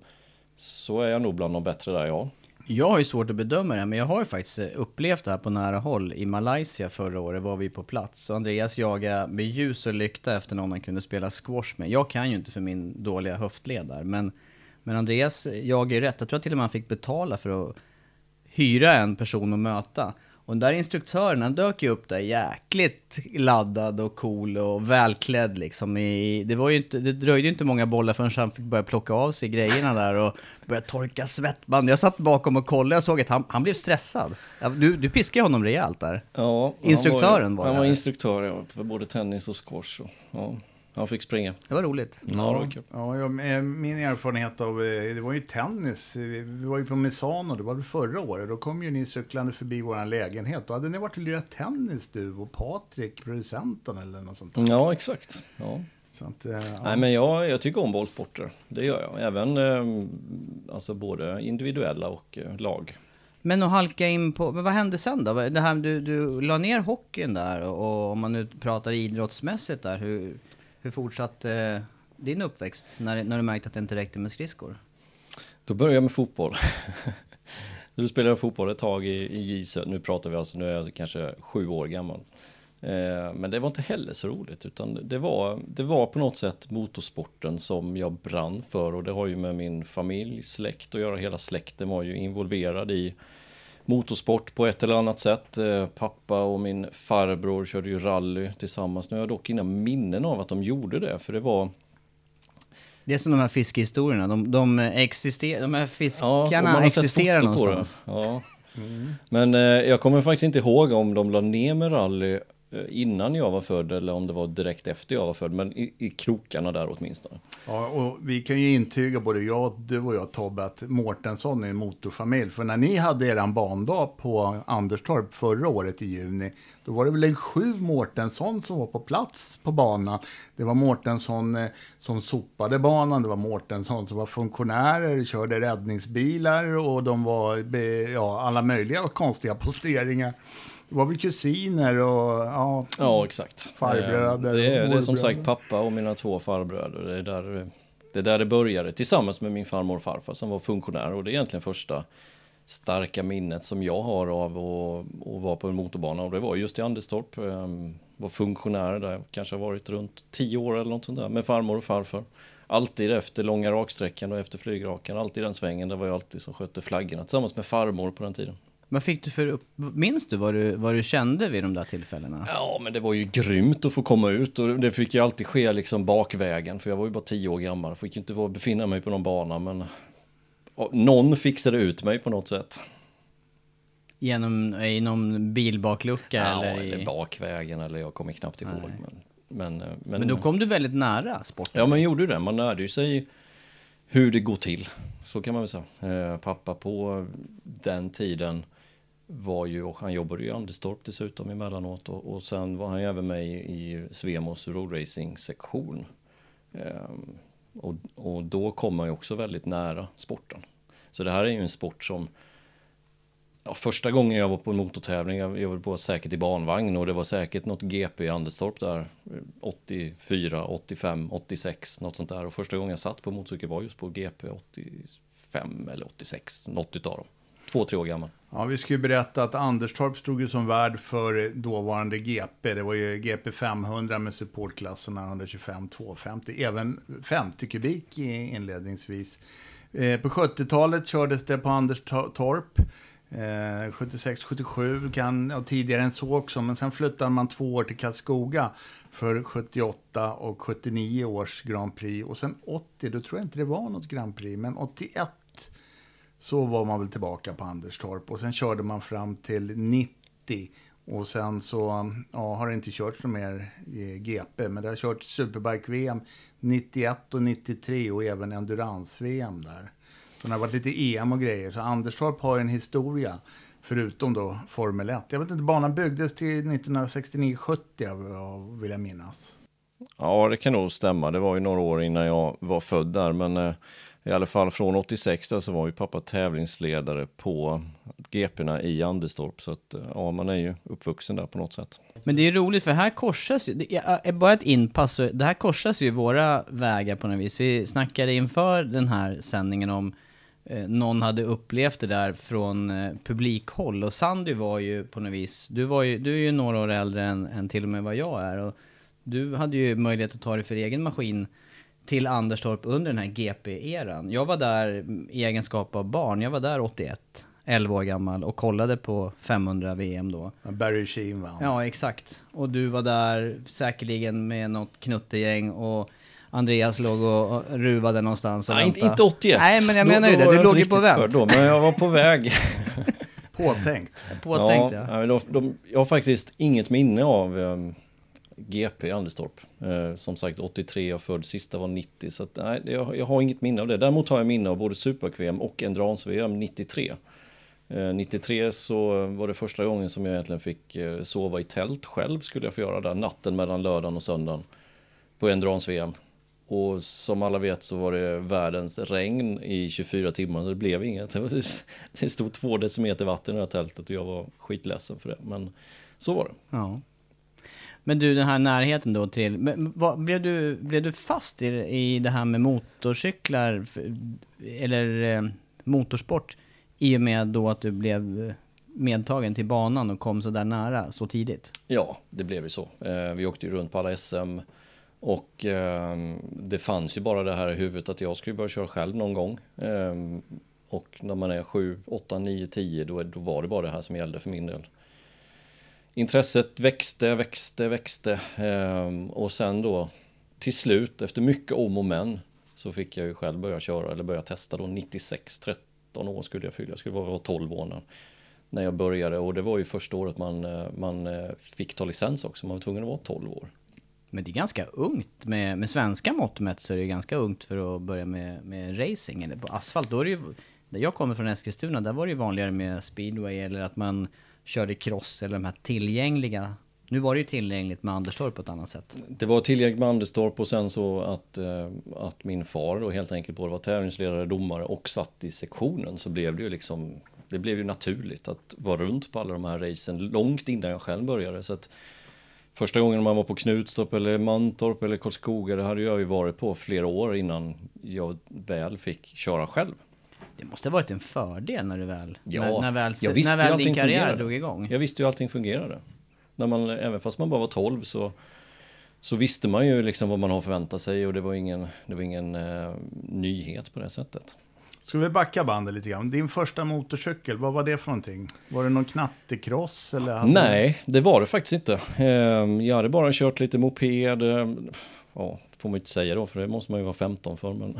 så är jag nog bland de bättre där, ja. Jag har ju svårt att bedöma det men jag har ju faktiskt eh, upplevt det här på nära håll. I Malaysia förra året var vi på plats och Andreas jagade med ljus och lykta efter någon han kunde spela squash med. Jag kan ju inte för min dåliga höftled där, men, men Andreas jagar ju rätt. Jag tror att till och med han fick betala för att hyra en person att möta. Och den där instruktören, han dök ju upp där jäkligt laddad och cool och välklädd liksom. I, det, var ju inte, det dröjde ju inte många bollar förrän han fick börja plocka av sig grejerna där och börja torka svettband. Jag satt bakom och kollade, jag såg att han, han blev stressad. Du, du piskade honom rejält där. Ja, Instruktören var, var Han var instruktör ja, för både tennis och squash. Och, ja, han fick springa. Det var roligt. Ja, det var kul. Ja, jag, eh, min erfarenhet av, eh, det var ju tennis. Vi var ju på Misano, det var väl förra året. Då kom ju ni cyklande förbi vår lägenhet. Då hade ni varit och lirat tennis du och Patrik, producenten eller något sånt där. Ja, exakt. Ja. Så att, eh, ja. Nej, men jag, jag tycker om bollsporter. Det gör jag. Även alltså både individuella och lag. Men att halka in på, men vad hände sen då? Det här, du, du la ner hockeyn där och, och om man nu pratar idrottsmässigt där, hur, hur fortsatte eh, din uppväxt när, när du märkte att det inte räckte med skridskor? Då började jag med fotboll. Då spelade jag fotboll ett tag i, i J Nu pratar vi alltså, nu är jag kanske sju år gammal. Eh, men det var inte heller så roligt, utan det var, det var på något sätt motorsporten som jag brann för och det har ju med min familj, släkt att göra. Hela släkten var ju involverad i motorsport på ett eller annat sätt. Eh, pappa och min farbror körde ju rally tillsammans. Nu har jag dock inga minnen av att de gjorde det, för det var Det är som de här fiskehistorierna, de, de, exister, de här Ja, fiskarna sett existerar någonstans. Ja. Men eh, jag kommer faktiskt inte ihåg om de la ner med rally Eh, innan jag var född eller om det var direkt efter jag var född. Men i, i krokarna där åtminstone. Ja, och vi kan ju intyga, både jag, du och jag Tobbe, att Mårtensson är en motorfamilj. För när ni hade er bandag på Anderstorp förra året i juni, då var det väl en sju Mårtensson som var på plats på banan. Det var Mårtensson eh, som sopade banan, det var Mårtensson som var funktionärer, körde räddningsbilar och de var ja, alla möjliga konstiga posteringar. Det var väl kusiner och ja, Ja, exakt. Farbröder Det är, det är som sagt pappa och mina två farbröder. Det är, där, det är där det började. Tillsammans med min farmor och farfar som var funktionär. Och det är egentligen första starka minnet som jag har av att, att vara på en motorbana. Och det var just i Anderstorp. Um, var funktionär där. Kanske har varit runt tio år eller något sånt där. Med farmor och farfar. Alltid efter långa raksträckan och efter flygrakan. Alltid den svängen. Där var jag alltid som skötte flaggorna. Tillsammans med farmor på den tiden. Vad fick du för upp... Minns du vad, du vad du kände vid de där tillfällena? Ja, men det var ju grymt att få komma ut och det fick ju alltid ske liksom bakvägen för jag var ju bara tio år gammal. Jag fick ju inte befinna mig på någon bana men och någon fixade ut mig på något sätt. Genom, i någon bilbaklucka Ja, eller, eller i... bakvägen eller jag kommer knappt ihåg. Men, men, eh, men, Men då kom du väldigt nära sporten. Ja, man gjorde det. Man lärde ju sig hur det går till. Så kan man väl säga. Eh, pappa på den tiden var ju, och han jobbade ju i Anderstorp dessutom emellanåt. Och, och sen var han ju även med i, i Svemos roadracing-sektion. Eh, och, och då kommer man ju också väldigt nära sporten. Så det här är ju en sport som Ja, första gången jag var på en motortävling, jag, jag var säkert i barnvagn och det var säkert något GP i Anderstorp där. 84, 85, 86, något sånt där. Och första gången jag satt på motorcykel var just på GP 85 eller 86, något utav dem. Två, tre år gammal. Ja, vi ska ju berätta att Anderstorp stod ju som värd för dåvarande GP. Det var ju GP 500 med supportklasserna 125, 250, även 50 kubik inledningsvis. Eh, på 70-talet kördes det på Anderstorp. Eh, 76, 77 kan, och tidigare än så också, men sen flyttade man två år till Karlskoga för 78 och 79 års Grand Prix. Och sen 80, då tror jag inte det var något Grand Prix, men 81 så var man väl tillbaka på Anderstorp och sen körde man fram till 90 och sen så ja, har det inte körts något mer i GP men det har körts Superbike-VM 91 och 93 och även Endurance-VM där. Så det har varit lite EM och grejer så Anderstorp har en historia förutom då Formel 1. Jag vet inte, banan byggdes till 1969-70 vill jag minnas. Ja, det kan nog stämma. Det var ju några år innan jag var född där, men eh, i alla fall från 86 där så var ju pappa tävlingsledare på GP'na i Anderstorp. Så att, eh, ja, man är ju uppvuxen där på något sätt. Men det är roligt för här korsas ju, det är bara ett inpass, det här korsas ju våra vägar på något vis. Vi snackade inför den här sändningen om eh, någon hade upplevt det där från eh, publikhåll och Sandy var ju på något vis, du, var ju, du är ju några år äldre än, än till och med vad jag är och du hade ju möjlighet att ta dig för egen maskin till Anderstorp under den här GP-eran. Jag var där i egenskap av barn, jag var där 81, 11 år gammal och kollade på 500 VM då. Barry Sheen vann. Ja, exakt. Och du var där säkerligen med något knuttegäng och Andreas låg och ruvade någonstans och Nej, inte, väntade. inte 81. Nej, men jag Då- menar ju det. Du låg ju på vänt. Då, men jag var på väg. Påtänkt. Påtänkt ja. ja. de, de, jag har faktiskt inget minne av um, GP i Anderstorp. Eh, som sagt 83 jag född, sista var 90. Så att, nej, jag, jag har inget minne av det. Däremot har jag minne av både Super-VM och Endurance-VM 93. Eh, 93 så var det första gången som jag egentligen fick eh, sova i tält själv skulle jag få göra där natten mellan lördagen och söndagen. på Endurance-VM. Och som alla vet så var det världens regn i 24 timmar. Så det blev inget. Det stod två decimeter vatten i det här tältet och jag var skitledsen för det. Men så var det. Ja. Men du, den här närheten då till... Men, vad, blev, du, blev du fast i, i det här med motorcyklar eller eh, motorsport i och med då att du blev eh, medtagen till banan och kom så där nära så tidigt? Ja, det blev ju så. Eh, vi åkte ju runt på alla SM och eh, det fanns ju bara det här i huvudet att jag skulle börja köra själv någon gång. Eh, och när man är 7, 8, 9, 10 då, då var det bara det här som gällde för min del. Intresset växte, växte, växte ehm, och sen då till slut efter mycket om och men så fick jag ju själv börja köra eller börja testa då 96, 13 år skulle jag fylla, jag skulle vara 12 år när, när jag började och det var ju första året man, eh, man eh, fick ta licens också, man var tvungen att vara 12 år. Men det är ganska ungt, med, med svenska mått mätt så är det ganska ungt för att börja med, med racing eller på asfalt. Då är det ju, där jag kommer från Eskilstuna, där var det ju vanligare med speedway eller att man körde cross eller de här tillgängliga. Nu var det ju tillgängligt med Anderstorp på ett annat sätt. Det var tillgängligt med Anderstorp och sen så att, eh, att min far då helt enkelt både var tävlingsledare, domare och satt i sektionen så blev det ju liksom det blev ju naturligt att vara runt på alla de här racen långt innan jag själv började. Så att första gången man var på Knutstorp eller Mantorp eller Karlskoga, det hade jag ju varit på flera år innan jag väl fick köra själv. Det måste ha varit en fördel när du väl, Ja, när, när väl, jag visste när väl din allting karriär fungerade. drog igång. Jag visste ju allting fungerade. När man, även fast man bara var 12 så, så visste man ju liksom vad man har förväntat sig och det var ingen, det var ingen eh, nyhet på det sättet. Ska vi backa bandet lite grann? Din första motorcykel, vad var det för någonting? Var det någon knattekross? Eller hade Nej, det var det faktiskt inte. Eh, jag hade bara kört lite moped. eh, Ja, får man ju inte säga då, för det måste man ju vara 15 för. Men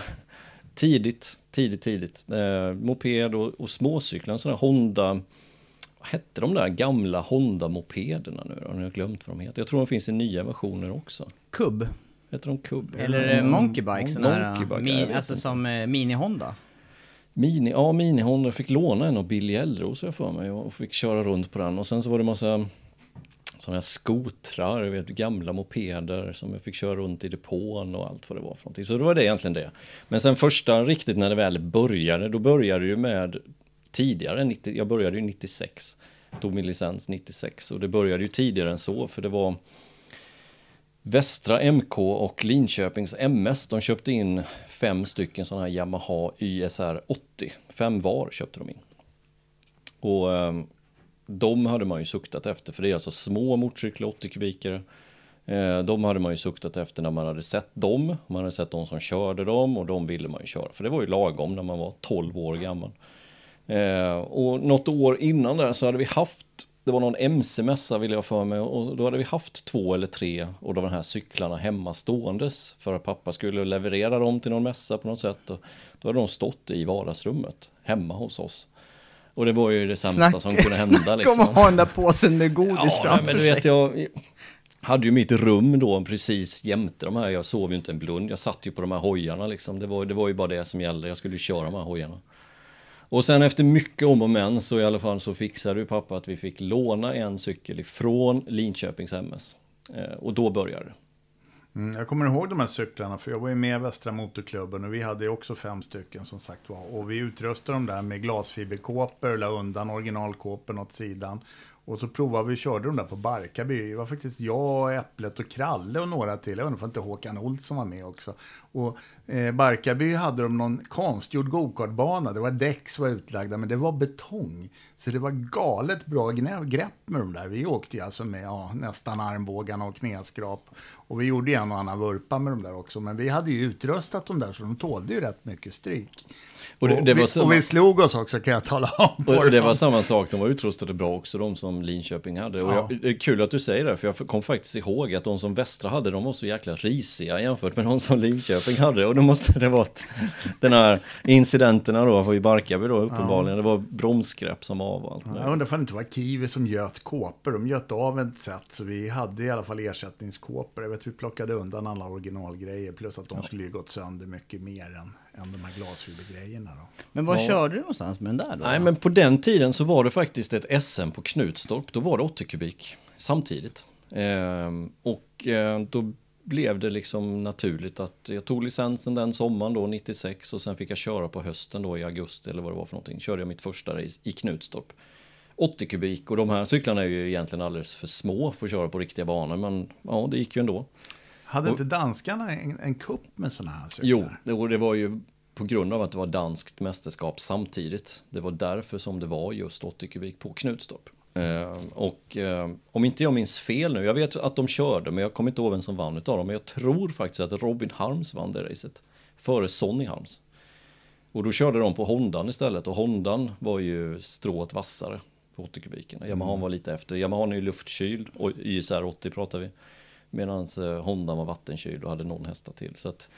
tidigt, tidigt, tidigt. Eh, moped och, och småcyklar, här Honda. Vad hette de där gamla Honda-mopederna nu då? Nu har jag glömt vad de heter. Jag tror de finns i nya versioner också. Kubb. Heter de Cub? Eller eh, Monkey Bike, sån här, Monkey Bike, mi, jag vet alltså inte. som eh, Mini-Honda. Mini, ja, Mini-Honda. Jag fick låna en av Billy Eldros jag för mig och fick köra runt på den. Och sen så var det massa sådana här skotrar, vet, gamla mopeder som jag fick köra runt i depån och allt vad det var för någonting. Så det var det egentligen det. Men sen första riktigt när det väl började, då började det ju med tidigare, 90, jag började ju 96. Tog min licens 96 och det började ju tidigare än så för det var Västra MK och Linköpings MS, de köpte in fem stycken sådana här Yamaha YSR 80. Fem var köpte de in. Och ehm, de hade man ju suktat efter, för det är alltså små motorcyklar, 80 kubikare. Eh, de hade man ju suktat efter när man hade sett dem, man hade sett de som körde dem och de ville man ju köra. För det var ju lagom när man var 12 år gammal. Eh, och något år innan där så hade vi haft, det var någon MC-mässa vill jag för mig, och då hade vi haft två eller tre av de här cyklarna hemma ståendes för att pappa skulle leverera dem till någon mässa på något sätt. Och då hade de stått i vardagsrummet hemma hos oss. Och det var ju det sämsta som kunde hända. Snacka Liksom. om att ha den där påsen med godis Ja, framför men du sig. vet, jag hade ju mitt rum då precis jämte de här. Jag sov ju inte en blund. Jag satt ju på de här hojarna liksom. Det var, det var ju bara det som gällde. Jag skulle ju köra de här hojarna. Och sen efter mycket om och men så i alla fall så fixade ju pappa att vi fick låna en cykel ifrån Linköpings MS. Eh, och då började det. Mm, jag kommer ihåg de här cyklarna, för jag var ju med i Västra Motorklubben och vi hade ju också fem stycken som sagt var. Och vi utrustade dem där med glasfiberkåpor, la undan originalkåporna åt sidan. Och så provade vi och körde de där på Barkarby. Det var faktiskt jag, Äpplet och Kralle och några till. Jag undrar om inte Håkan Olsson var med också. Och eh, Barkarby hade de någon konstgjord gokartbana. Det var däck som var utlagda, men det var betong. Så det var galet bra grepp med de där. Vi åkte ju alltså med ja, nästan armbågarna och knäskrap. Och vi gjorde en och annan vurpa med de där också. Men vi hade ju utrustat de där så de tålde ju rätt mycket stryk. Och det- och, det var vi, samma- och vi slog oss också kan jag tala om. Och det dem. var samma sak, de var utrustade bra också, de som Linköping hade. Och Ja. jag, det är kul att du säger det, för jag kom faktiskt ihåg att de som Västra hade, de var så jäkla risiga jämfört med de som Linköping hade. Och då måste det varit den här incidenterna då i Barkarby då uppenbarligen. Det var bromsgrepp som var och allt det Jag undrar om det inte var Kiwi som göt kåpor. De göt av ett sätt så vi hade i alla fall ersättningskåpor. Jag vet vi plockade undan alla originalgrejer. Plus att de skulle ju gått sönder mycket mer än, än de här glasfibergrejerna. Då. Men var Ja. körde du någonstans med den där då? Nej, men på den tiden så var det faktiskt ett SM på Knutstorp. Då var det 80 kubik samtidigt. Ehm, och eh, då blev det liksom naturligt att jag tog licensen den sommaren då, 96, och sen fick jag köra på hösten då i augusti eller vad det var för någonting. Körde jag mitt första race i Knutstorp. 80 kubik och de här cyklarna är ju egentligen alldeles för små för att köra på riktiga banor, men ja, det gick ju ändå. Hade Och- inte danskarna en, en kupp med sådana här cyklar? Jo, det, var ju på grund av att det var danskt mästerskap samtidigt. Det var därför som det var just 80 kubik på Knutstorp. Eh, och eh, om inte jag minns fel nu, jag vet att de körde, men jag kommer inte ihåg vem som vann utav dem. Men jag tror faktiskt att Robin Harms vann det racet. Före Sonny Harms. Och då körde de på Hondan istället och Hondan var ju strået vassare på 80 kubikerna. Yamaha var lite efter. Yamaha är ju luftkyld och YSR 80 pratar vi. Medan eh, Hondan var vattenkyld och hade någon hästar till. Så att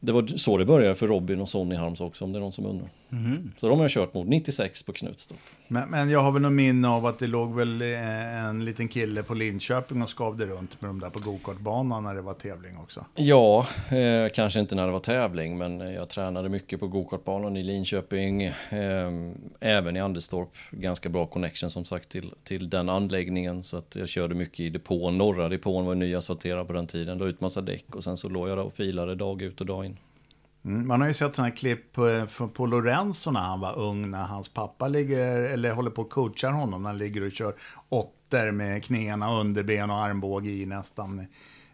det var så det började för Robin och Sonny Harms också om det är någon som undrar. Så de har jag kört mot 96 på Knutstorp. Men, men jag har väl någon minne av att det låg väl eh, en liten kille på Linköping och skavde runt med de där på gokartbanan när det var tävling också. Ja, eh, kanske inte när det var tävling, men jag tränade mycket på gokartbanan i Linköping, eh, även i Anderstorp. Ganska bra connection som sagt till, till den anläggningen, så att jag körde mycket i depån. Norra depån var nyasfalterad på den tiden, la ut massa däck och sen så låg jag där och filade dag ut och dag in. Mm, man har ju sett sådana här klipp eh, på, på Lorenzo när han var ung, när hans pappa ligger, eller håller på att coachar honom, när han ligger och kör åttor med knäna, underben och armbåge i nästan.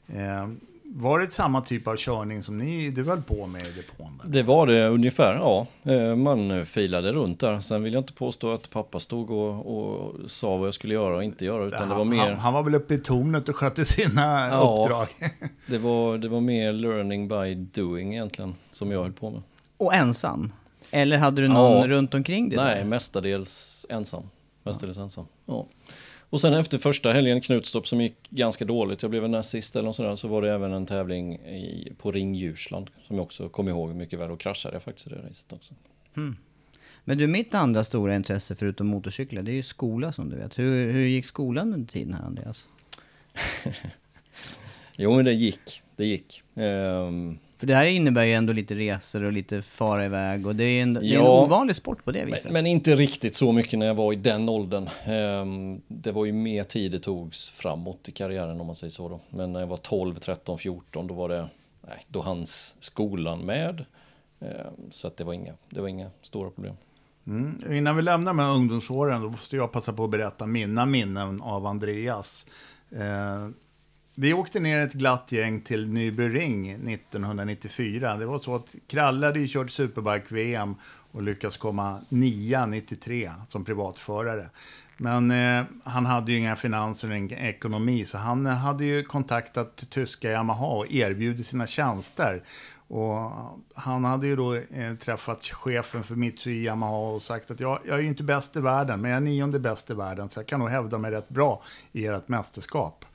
Eh, var det samma typ av körning som ni, du höll på med i depån? Där? Det var det ungefär, ja. Eh, Man filade runt där. Sen vill jag inte påstå att pappa stod och, och sa vad jag skulle göra och inte göra, utan det var han, mer... han, han var väl uppe i tornet och skötte sina Ja. uppdrag. Det var, det var mer learning by doing egentligen, som jag höll på med. Och ensam? Eller hade du någon Ja. runt omkring dig? Nej, där? mestadels ensam. Mestadels ensam. Ja. Och sen efter första helgen Knutstorp som gick ganska dåligt, jag blev näst sist eller något sådär, så var det även en tävling i, på Ring Djursland som jag också kommer ihåg mycket väl och kraschade jag faktiskt i det racet också. Men du, mitt andra stora intresse förutom motorcyklar, det är ju skola som du vet. Hur, hur gick skolan under tiden här Andreas? Jo men det gick, det gick. Ehm, För det här innebär ju ändå lite resor och lite fara iväg och det är en, det är en Ja. ovanlig sport på det Men, viset. men inte riktigt så mycket när jag var i den åldern. Ehm, det var ju mer tid det togs framåt i karriären om man säger så då. Men när jag var 12, 13, 14 då var det, nej, då hanns skolan med. Ehm, så att det var inga, det var inga stora problem. Mm. Innan vi lämnar med ungdomsåren, då måste jag passa på att berätta mina minnen av Andreas. Vi åkte ner ett glatt gäng till Nybyring 1994. Det var så att Kralle hade ju kört Superbike-VM och lyckats komma nia 93 som privatförare. Men eh, han hade ju inga finanser och ingen ekonomi, så han eh, hade ju kontaktat tyska Yamaha och erbjudit sina tjänster. Och han hade ju då eh, träffat chefen för Mitsui Yamaha och sagt att jag, jag är ju inte bäst i världen, men jag är nionde bäst i världen, så jag kan nog hävda mig rätt bra i ert mästerskap.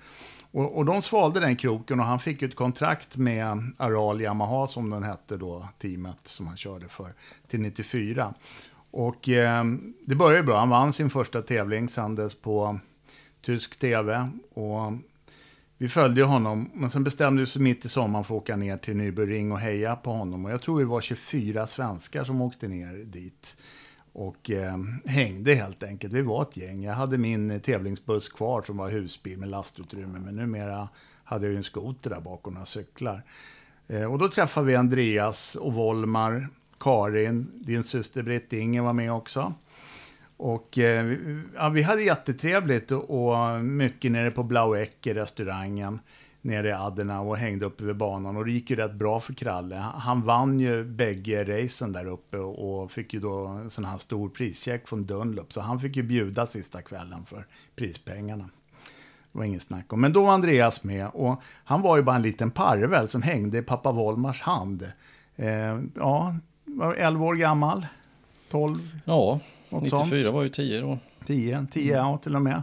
Och, och de svalde den kroken och han fick ett kontrakt med Aral Yamaha som den hette då, teamet som han körde för, till 94. Och eh, det började bra, han vann sin första tävling sändes på tysk tv. Och vi följde honom, men sen bestämde vi oss mitt i sommaren för att åka ner till Nürburgring Ring och heja på honom. Och jag tror vi var 24 svenskar som åkte ner dit. Och eh, hängde helt enkelt. Vi var ett gäng. Jag hade min eh, tävlingsbuss kvar som var husbil med lastutrymme. Men numera hade jag ju en skoter där bakom några cyklar. Eh, och då träffade vi Andreas och Volmar, Karin, din syster Britt-Inger var med också. Och eh, vi- ja, vi hade jättetrevligt och, och mycket nere på Blauecke, restaurangen, nere i Adena och hängde uppe vid banan. Och det gick ju rätt bra för Kralle. Han vann ju bägge racen där uppe och, fick ju då en sån här stor prischeck från Dunlop. Så han fick ju bjuda sista kvällen för prispengarna. Det var inget snack om. Men då var Andreas med och han var ju bara en liten parvel som hängde i pappa Volmars hand. Eh, ja, var 11 år gammal. 12, Ja, Något 94 sånt. var ju 10 då. 10, 10 ja till och med.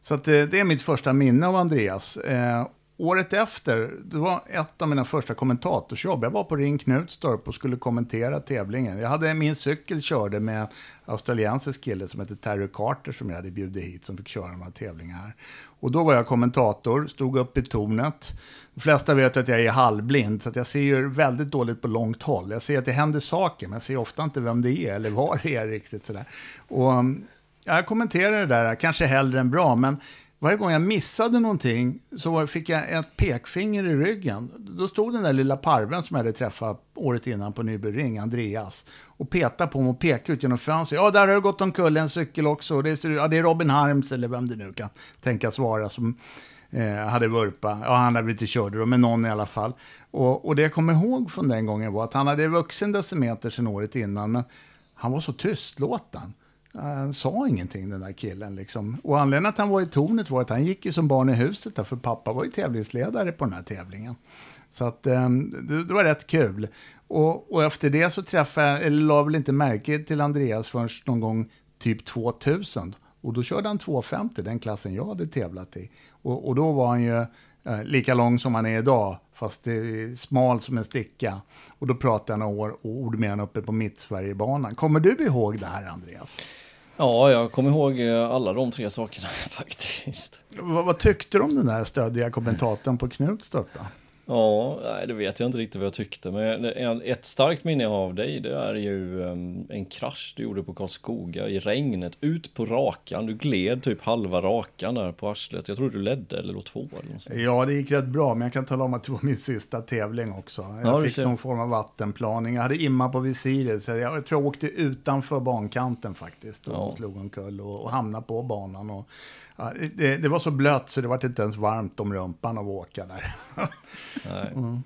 Så att, eh, det är mitt första minne av Andreas. Eh, året efter, det var ett av mina första kommentatorsjobb. Jag var på Ring Knutstorp och skulle kommentera tävlingen. Jag hade min cykel körde med en australiensisk kille som heter Terry Carter som jag hade bjudit hit som fick köra några tävlingar här. Och då var jag kommentator, stod upp i tornet. De flesta vet att jag är halvblind, så att jag ser ju väldigt dåligt på långt håll. Jag ser att det händer saker, men jag ser ofta inte vem det är eller var det är riktigt sådär. Och jag kommenterar det där, kanske hellre än bra, men varje gång jag missade någonting så fick jag ett pekfinger i ryggen. Då stod den där lilla parven som jag hade träffat året innan på Nybyring, Andreas, och petade på mig och pekade ut genom fönstret. Ja, där har det gått omkull en cykel också. Det är, ja, det är Robin Harms, eller vem det nu kan tänkas vara, som eh, hade vurpa. Ja, han hade blivit körd då, men någon i alla fall. Och, och det jag kommer ihåg från den gången var att han hade vuxen decimeter sedan året innan, men han var så tystlåten. Han sa ingenting den där killen liksom. Och anledningen att han var i tornet var att han gick ju som barn i huset där, för pappa var ju tävlingsledare på den här tävlingen. Så att ehm, det, det, var rätt kul. Och, och, efter det så träffade jag, eller la väl inte märke till Andreas förrän någon gång typ 2000. Och då körde han 250, den klassen jag hade tävlat i. Och, och då var han ju eh, lika lång som han är idag, fast det är smal som en sticka. Och då pratade jag några år, ord med honom uppe på Mittsverigebanan. Kommer du ihåg det här, Andreas? Ja, jag kommer ihåg eh, alla de tre sakerna faktiskt. Vad, vad tyckte du om den där stödiga kommentatorn på Knutstorp då? Ja, nej, det vet jag inte riktigt vad jag tyckte. Men ett starkt minne av dig, det är ju ehm, en krasch du gjorde på Karlskoga i regnet. Ut på rakan. Du gled typ halva rakan där på arslet. Jag tror du ledde eller låg två eller något sånt. Ja, det gick rätt bra. Men jag kan tala om att det var min sista tävling också. Jag ja, fick någon form av vattenplaning. Jag hade imma på visiret. Så jag tror jag åkte utanför bankanten faktiskt. Och ja. slog omkull och, och hamnade på banan. Och Ja, det, det, var så blött så det var inte ens varmt om rumpan av att åka där. Nej. Mm.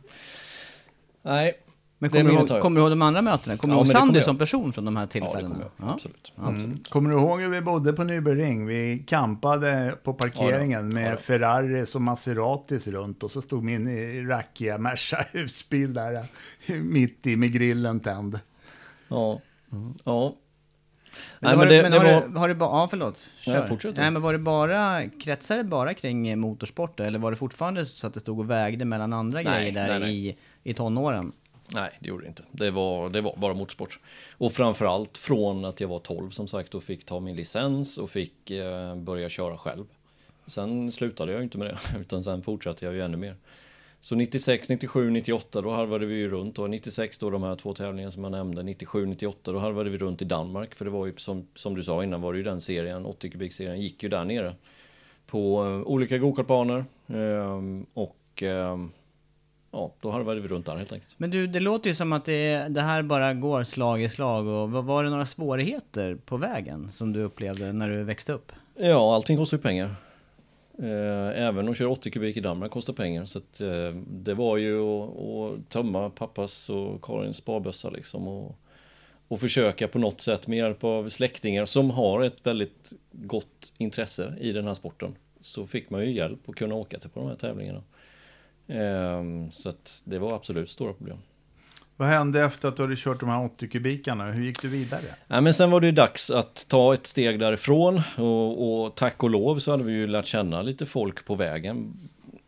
Nej. Men kommer du, ihåg, kommer du ihåg de andra mötena? Kommer ja, du ihåg Sandy som person från de här tillfällena? Ja, det kommer jag. Absolut. Mm. Absolut. Kommer du ihåg hur vi bodde på Nybyring? Vi campade på parkeringen ja, med Ferraris och Maseratis runt och så stod min rackiga Merca husbil där mitt i med grillen tänd. Ja. Mm. ja, Nej, men, det, var... det, har det bara, ja förlåt, kör. Nej men var det bara, kretsade det bara kring motorsport eller var det fortfarande så att det stod och vägde mellan andra nej, grejer där nej. I, i tonåren? Nej, det gjorde det inte. Det var, det var bara motorsport. Och framförallt från att jag var 12 som sagt och fick ta min licens och fick eh, börja köra själv. Sen slutade jag inte med det, utan sen fortsatte jag ju ännu mer. Så 96, 97, 98 då harvade vi ju runt och 96 då de här två tävlingarna som jag nämnde, 97, 98 då harvade vi runt i Danmark för det var ju som, som du sa innan var det ju den serien, 80 kubikserien gick ju där nere på uh, olika gokartbanor um, och um, ja, då harvade vi runt där helt enkelt. Men du, det låter ju som att det, det här bara går slag i slag och var det några svårigheter på vägen som du upplevde när du växte upp? Ja, allting kostar ju pengar. Eh, även att köra 80 kubik i Danmark kostar pengar. Så att, eh, det var ju att, att tömma pappas och Karins sparbössa liksom. Och, och försöka på något sätt med hjälp av släktingar som har ett väldigt gott intresse i den här sporten. Så fick man ju hjälp att kunna åka till på de här tävlingarna. Eh, så att det var absolut stora problem. Vad hände efter att du hade kört de här 80 kubikarna? Hur gick du vidare? Ja, men sen var det ju dags att ta ett steg därifrån och, och tack och lov så hade vi ju lärt känna lite folk på vägen.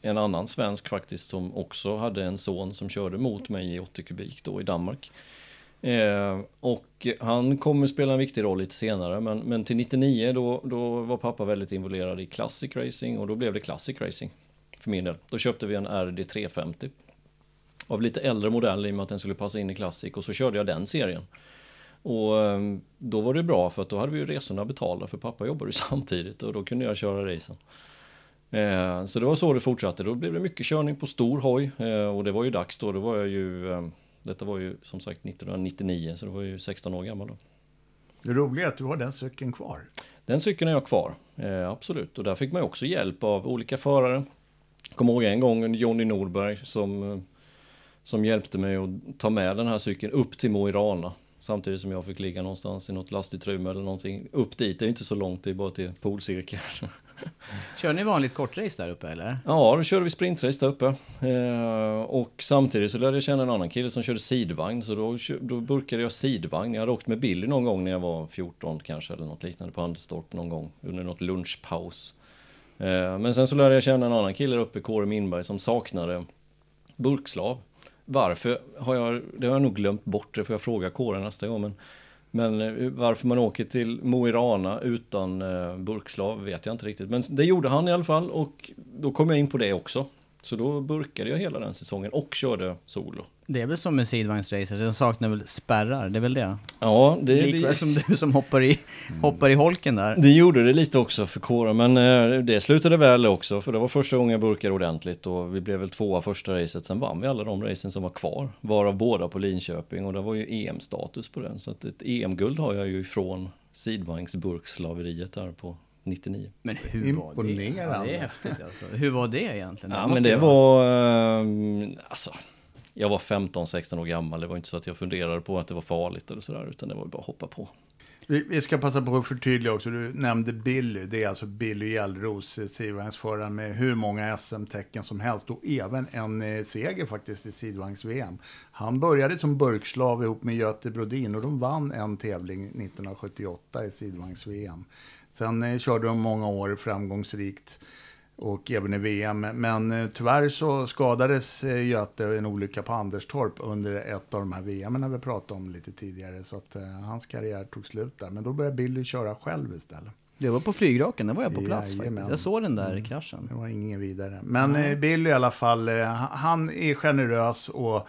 En annan svensk faktiskt som också hade en son som körde mot mig i 80 kubik då i Danmark. Eh, och han kommer spela en viktig roll lite senare men, men till 99 då, då var pappa väldigt involverad i Classic Racing och då blev det Classic Racing för min del. Då köpte vi en RD 350 av lite äldre modell i och med att den skulle passa in i Classic och så körde jag den serien. Och ehm, då var det bra för att då hade vi ju resorna betalda för pappa jobbade ju samtidigt och då kunde jag köra racen. Eh, så det var så det fortsatte. Då blev det mycket körning på stor hoj eh, och det var ju dags då. Då var jag ju, detta var ju som sagt 1999 så det var ju 16 år gammal då. Det roliga är att du har den cykeln kvar. Den cykeln är jag kvar, eh, absolut. Och där fick man ju också hjälp av olika förare. Kommer ihåg en gång Jonny Norberg som som hjälpte mig att ta med den här cykeln upp till Mo i Rana. Samtidigt som jag fick ligga någonstans i något lastutrymme eller någonting. Upp dit, det är inte så långt, det är bara till polcirkeln. Kör ni vanligt kortrace där uppe eller? Ja, då körde vi sprintrace där uppe. Eh, och samtidigt så lärde jag känna en annan kille som körde sidvagn. Så då, då burkade jag sidvagn. Jag hade åkt med Billy någon gång när jag var 14 kanske eller något liknande på Anderstorp någon gång under något lunchpaus. Eh, men sen så lärde jag känna en annan kille uppe, Kåre Mindberg, som saknade burkslav. Varför har jag, det har jag nog glömt bort, det får jag fråga kåren nästa gång. Men, men eh, varför man åker till Mo i Rana utan eh, burkslav vet jag inte riktigt. Men det gjorde han i alla fall och då kom jag in på det också. Så då burkade jag hela den säsongen och körde solo. Det är väl som med sidvagnsracer, de saknar väl spärrar, det är väl det? Ja, det, Likväl det, som du som hoppar i, hoppar i holken där. det gjorde det lite också för Kåre, men eh, det slutade väl också, för det var första gången jag burkade ordentligt och vi blev väl tvåa första racet, sen vann vi alla de racen som var kvar, varav båda på Linköping och det var ju EM-status på den, så att ett EM-guld har jag ju ifrån sidvagnsburkslaveriet där på 99. Men hur var det? Ja, det är häftigt alltså. Hur var det egentligen? Ja, måste men det var, eh, alltså, jag var 15-16 år gammal, det var inte så att jag funderade på att det var farligt eller sådär, utan det var bara att hoppa på. Vi, vi ska passa på att förtydliga också. Du nämnde Billy. Det är alltså Billy Gällros, eh, sidvagnsföraren med hur många SM-tecken som helst och även en eh, seger faktiskt i sidvagns-VM. Han började som burkslav ihop med Göte Brodin och de vann en tävling 1978 i sidvagns-VM. Sen eh, körde de många år framgångsrikt och även i VM. Men eh, tyvärr så skadades eh, Göte i en olycka på Anderstorp under ett av de här VM när vi pratade om lite tidigare. Så att eh, hans karriär tog slut där. Men då började Billy köra själv istället. Det var på flygraken, där var jag på plats Jajamän. faktiskt. Jag såg den där kraschen. Det var ingen vidare. Men eh, Billy i alla fall, eh, han är generös och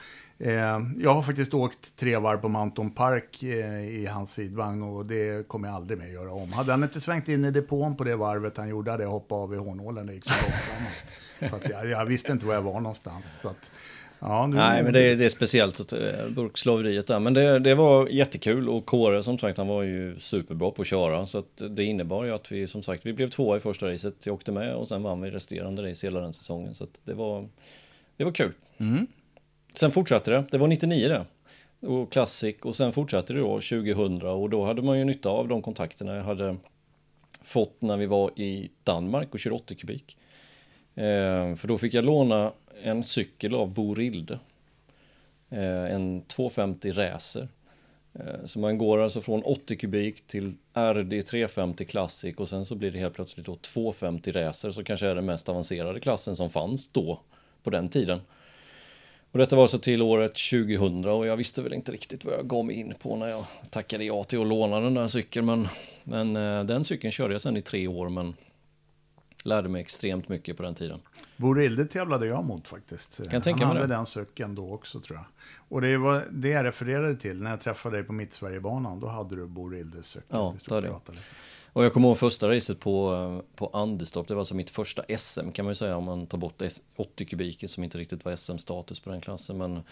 jag har faktiskt åkt tre varv på Mountain Park eh, i hans sidvagn och det kommer jag aldrig mer göra om. Hade han inte svängt in i depån på det varvet han gjorde hade jag hoppat av i hårnålen. Det gick så jag, jag visste inte var jag var någonstans. Att, ja, nu, Nej, men det, är- det är speciellt, eh, burkslaveriet där. Men det, det var jättekul och Kåre som sagt, han var ju superbra på att köra. Så att det innebar ju att vi som sagt, vi blev tvåa i första racet. Jag åkte med och sen vann vi resterande race hela den säsongen. Så att det var, det var kul. Sen fortsatte det, det var 99 det. Och Classic och sen fortsatte det då 2000 och då hade man ju nytta av de kontakterna jag hade fått när vi var i Danmark och körde 80 kubik. Eh, för då fick jag låna en cykel av Bo Rilde. Eh, en 250 Racer. Eh, så man går alltså från 80 kubik till RD 350 Classic och sen så blir det helt plötsligt då 250 Racer som kanske är den mest avancerade klassen som fanns då på den tiden. Och detta var alltså till året 2000 och jag visste väl inte riktigt vad jag gav mig in på när jag tackade ja till att låna den där cykeln. Men, men eh, den cykeln körde jag sen i tre år men lärde mig extremt mycket på den tiden. Borilde tävlade jag mot faktiskt. Kan tänka Han hade det. den cykeln då också tror jag. Och det var det jag refererade till när jag träffade dig på Mittsverigebanan. Då hade du Borildes cykel. Ja, det hade jag. Och jag kommer ihåg första racet på, på Anderstorp. Det var alltså mitt första SM kan man ju säga om man tar bort 80 kubiker som inte riktigt var SM-status på den klassen. Men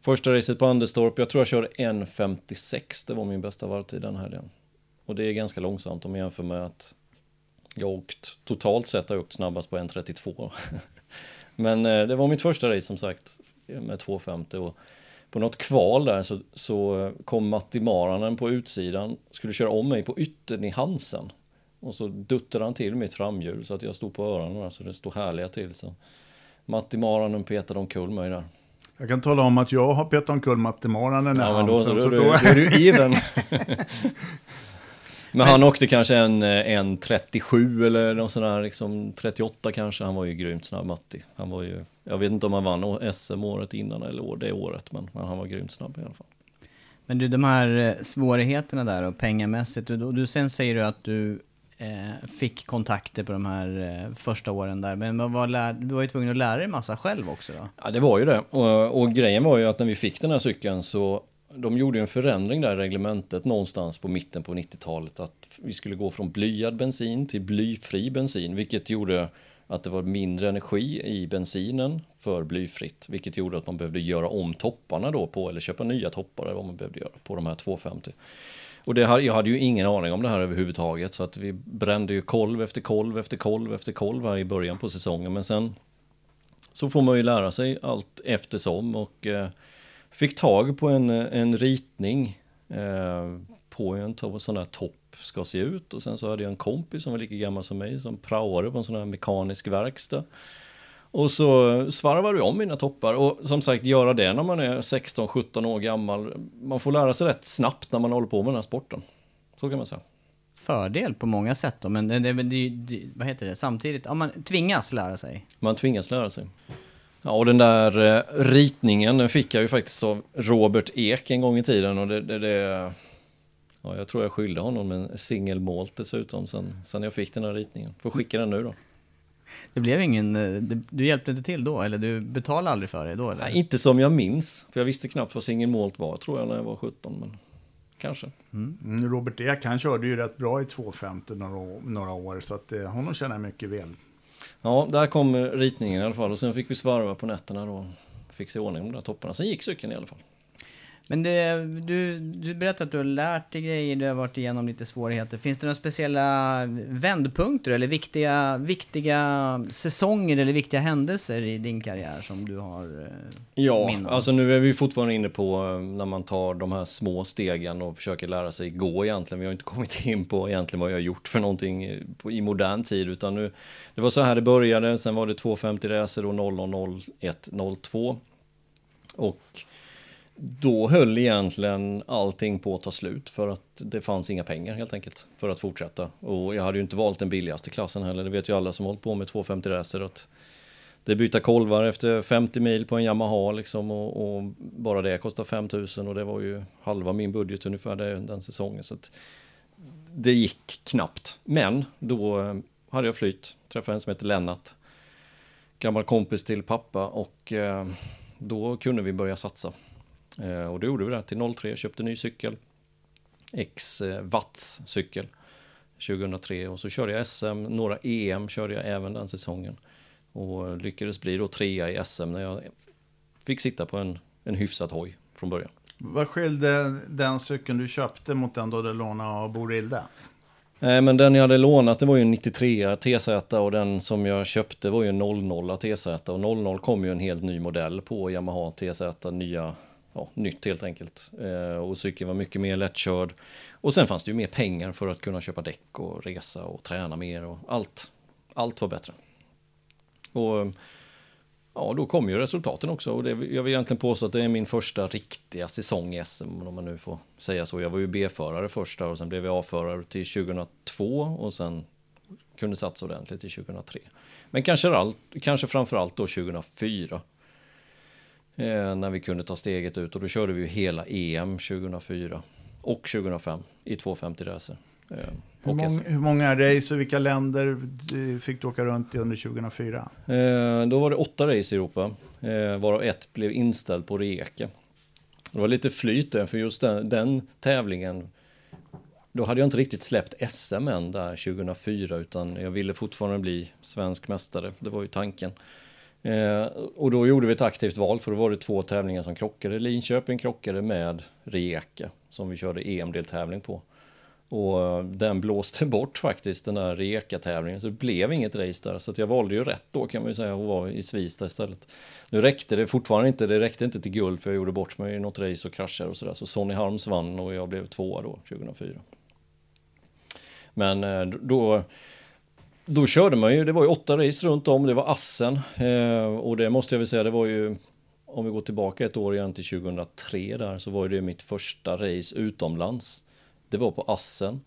första racet på Anderstorp, jag tror jag körde 1.56. Det var min bästa varvtid den helgen. Och det är ganska långsamt om man jämför med att jag åkt, totalt sett har jag åkt snabbast på 1.32. Men eh, det var mitt första race som sagt med 2.50 och på något kval där så, så kom Matti Maranen på utsidan, skulle köra om mig på yttern i Hansen. Och så duttade han till mitt framhjul så att jag stod på öronen där, så det stod härliga till. Så Matti Maranen petade omkull mig där. Jag kan tala om att jag har petat omkull Matte Maranen i Ja, men då, Hansen, då, så då- då är du even. Men han åkte kanske en, eh, en 37 eller någon sån där, liksom 38 kanske. Han var ju grymt snabb, Matti. Han var ju, jag vet inte om han vann SM året innan eller år, det året, men, han var grymt snabb i alla fall. Men du, de här eh, svårigheterna där och pengamässigt, du, du, sen säger du att du eh, fick kontakter på de här eh, första åren där, men lär, du var ju tvungen att lära dig massa själv också då? Ja, det var ju det. Och, och grejen var ju att när vi fick den här cykeln så de gjorde ju en förändring där i reglementet någonstans på mitten på 90-talet att vi skulle gå från blyad bensin till blyfri bensin, vilket gjorde att det var mindre energi i bensinen för blyfritt, vilket gjorde att man behövde göra om topparna då på, eller köpa nya toppar eller vad man behövde göra på de här 250. Och det, här, jag hade ju ingen aning om det här överhuvudtaget, så att vi brände ju kolv efter kolv efter kolv efter kolv här i början på säsongen, men sen så får man ju lära sig allt eftersom och eh, fick tag på en, en ritning eh, på hur en to- sån här topp ska se ut och sen så hade jag en kompis som var lika gammal som mig som praoade på en sån här mekanisk verkstad. Och så svarvade vi om mina toppar och som sagt göra det när man är 16-17 år gammal. Man får lära sig rätt snabbt när man håller på med den här sporten. Så kan man säga. Fördel på många sätt då, men det, det, det, vad heter det, samtidigt, ja, man tvingas lära sig. Man tvingas lära sig. Ja, och den där eh, ritningen den fick jag ju faktiskt av Robert Ek en gång i tiden och det, det, det ja, jag tror jag skyllde honom en singelmålt dessutom sen, sen jag fick den här ritningen. Får skicka den nu då. Det blev ingen, eh, du hjälpte inte till då, eller du betalade aldrig för det då eller? Nej, inte som jag minns, för jag visste knappt vad single malt var tror jag när jag var 17. Men kanske. Mm, Robert Ek, han körde ju rätt bra i 250 några, år- några år, så att eh, honom känner jag mycket väl. Ja, där kom ritningen i alla fall och sen fick vi svarva på nätterna då. Fixa i ordning de där topparna. Sen gick cykeln i alla fall. Men det, du, du berättade att du har lärt dig grejer, du har varit igenom lite svårigheter. Finns det några speciella vändpunkter eller viktiga, viktiga säsonger eller viktiga händelser i din karriär som du har eh, Ja, minne av? alltså nu är vi fortfarande inne på eh, när man tar de här små stegen och försöker lära sig gå egentligen. Vi har inte kommit in på egentligen vad jag har gjort för någonting eh, i modern tid utan nu Det var så här det började, sen var det 250 racer och 0001 02 och då höll egentligen allting på att ta slut för att det fanns inga pengar helt enkelt för att fortsätta. Och jag hade ju inte valt den billigaste klassen heller, det vet ju alla som hållit på med 250 racer att det är byta kolvar efter 50 mil på en Yamaha liksom och, och bara det kostar 5000 och det var ju halva min budget ungefär den säsongen. Så att det gick knappt. Men då eh, hade jag flytt, träffade en som heter Lennart. Gammal kompis till pappa och eh, då kunde vi börja satsa. Eh, och då gjorde vi det till 03, köpte ny cykel. X eh, watts cykel 2003 och så körde jag SM, några EM körde jag även den säsongen. Och lyckades bli då trea i SM när jag fick sitta på en, en hyfsad hoj från början. Vad skilde den cykeln du köpte mot den då du lånade av Borilde? Nej, men den jag hade lånat det var ju en 93 TZ och den som jag köpte var ju en 00 TZ och 00 kom ju en helt ny modell på Yamaha TZ, nya, ja, nytt helt enkelt. Eh, och cykeln var mycket mer lättkörd. Och sen fanns det ju mer pengar för att kunna köpa däck och resa och träna mer och allt, allt var bättre. Och ja, då kom ju resultaten också och det, jag vill egentligen påstå att det är min första riktiga säsong i SM om man nu får säga så. Jag var ju B-förare först där och sen blev jag A-förare till 2002 och sen kunde satsa ordentligt till 2003. Men kanske, allt, kanske framförallt då 2004. Eh, när vi kunde ta steget ut och då körde vi ju hela EM 2004 och 2005 i 250 racer. Eh, Hur, SM. hur många race och vilka länder fick du åka runt i under 2004? Eh, då var det åtta race i Europa, eh, varav ett blev inställd på Rijeka. Det var lite flyt där, för just den, den tävlingen, då hade jag inte riktigt släppt SM än där 2004, utan jag ville fortfarande bli svensk mästare, det var ju tanken. Eh, och då gjorde vi ett aktivt val, för då var det två tävlingar som krockade. Linköping krockade med Rijeka, som vi körde EM-deltävling på. Och eh, den blåste bort faktiskt, den där Rijeka-tävlingen. Så det blev inget race där. Så att jag valde ju rätt då kan man ju säga, och var i Svista istället. Nu räckte det fortfarande inte, det räckte inte till guld för jag gjorde bort mig i något race och kraschade och sådär. Så Sonny Harms vann och jag blev tvåa då, 2004. Men eh, då, då körde man ju, det var ju åtta race runt om, det var Assen. Eh, och det måste jag väl säga, det var ju, om vi går tillbaka ett år igen till 2003 där, så var det mitt första race utomlands. Det var på Assen.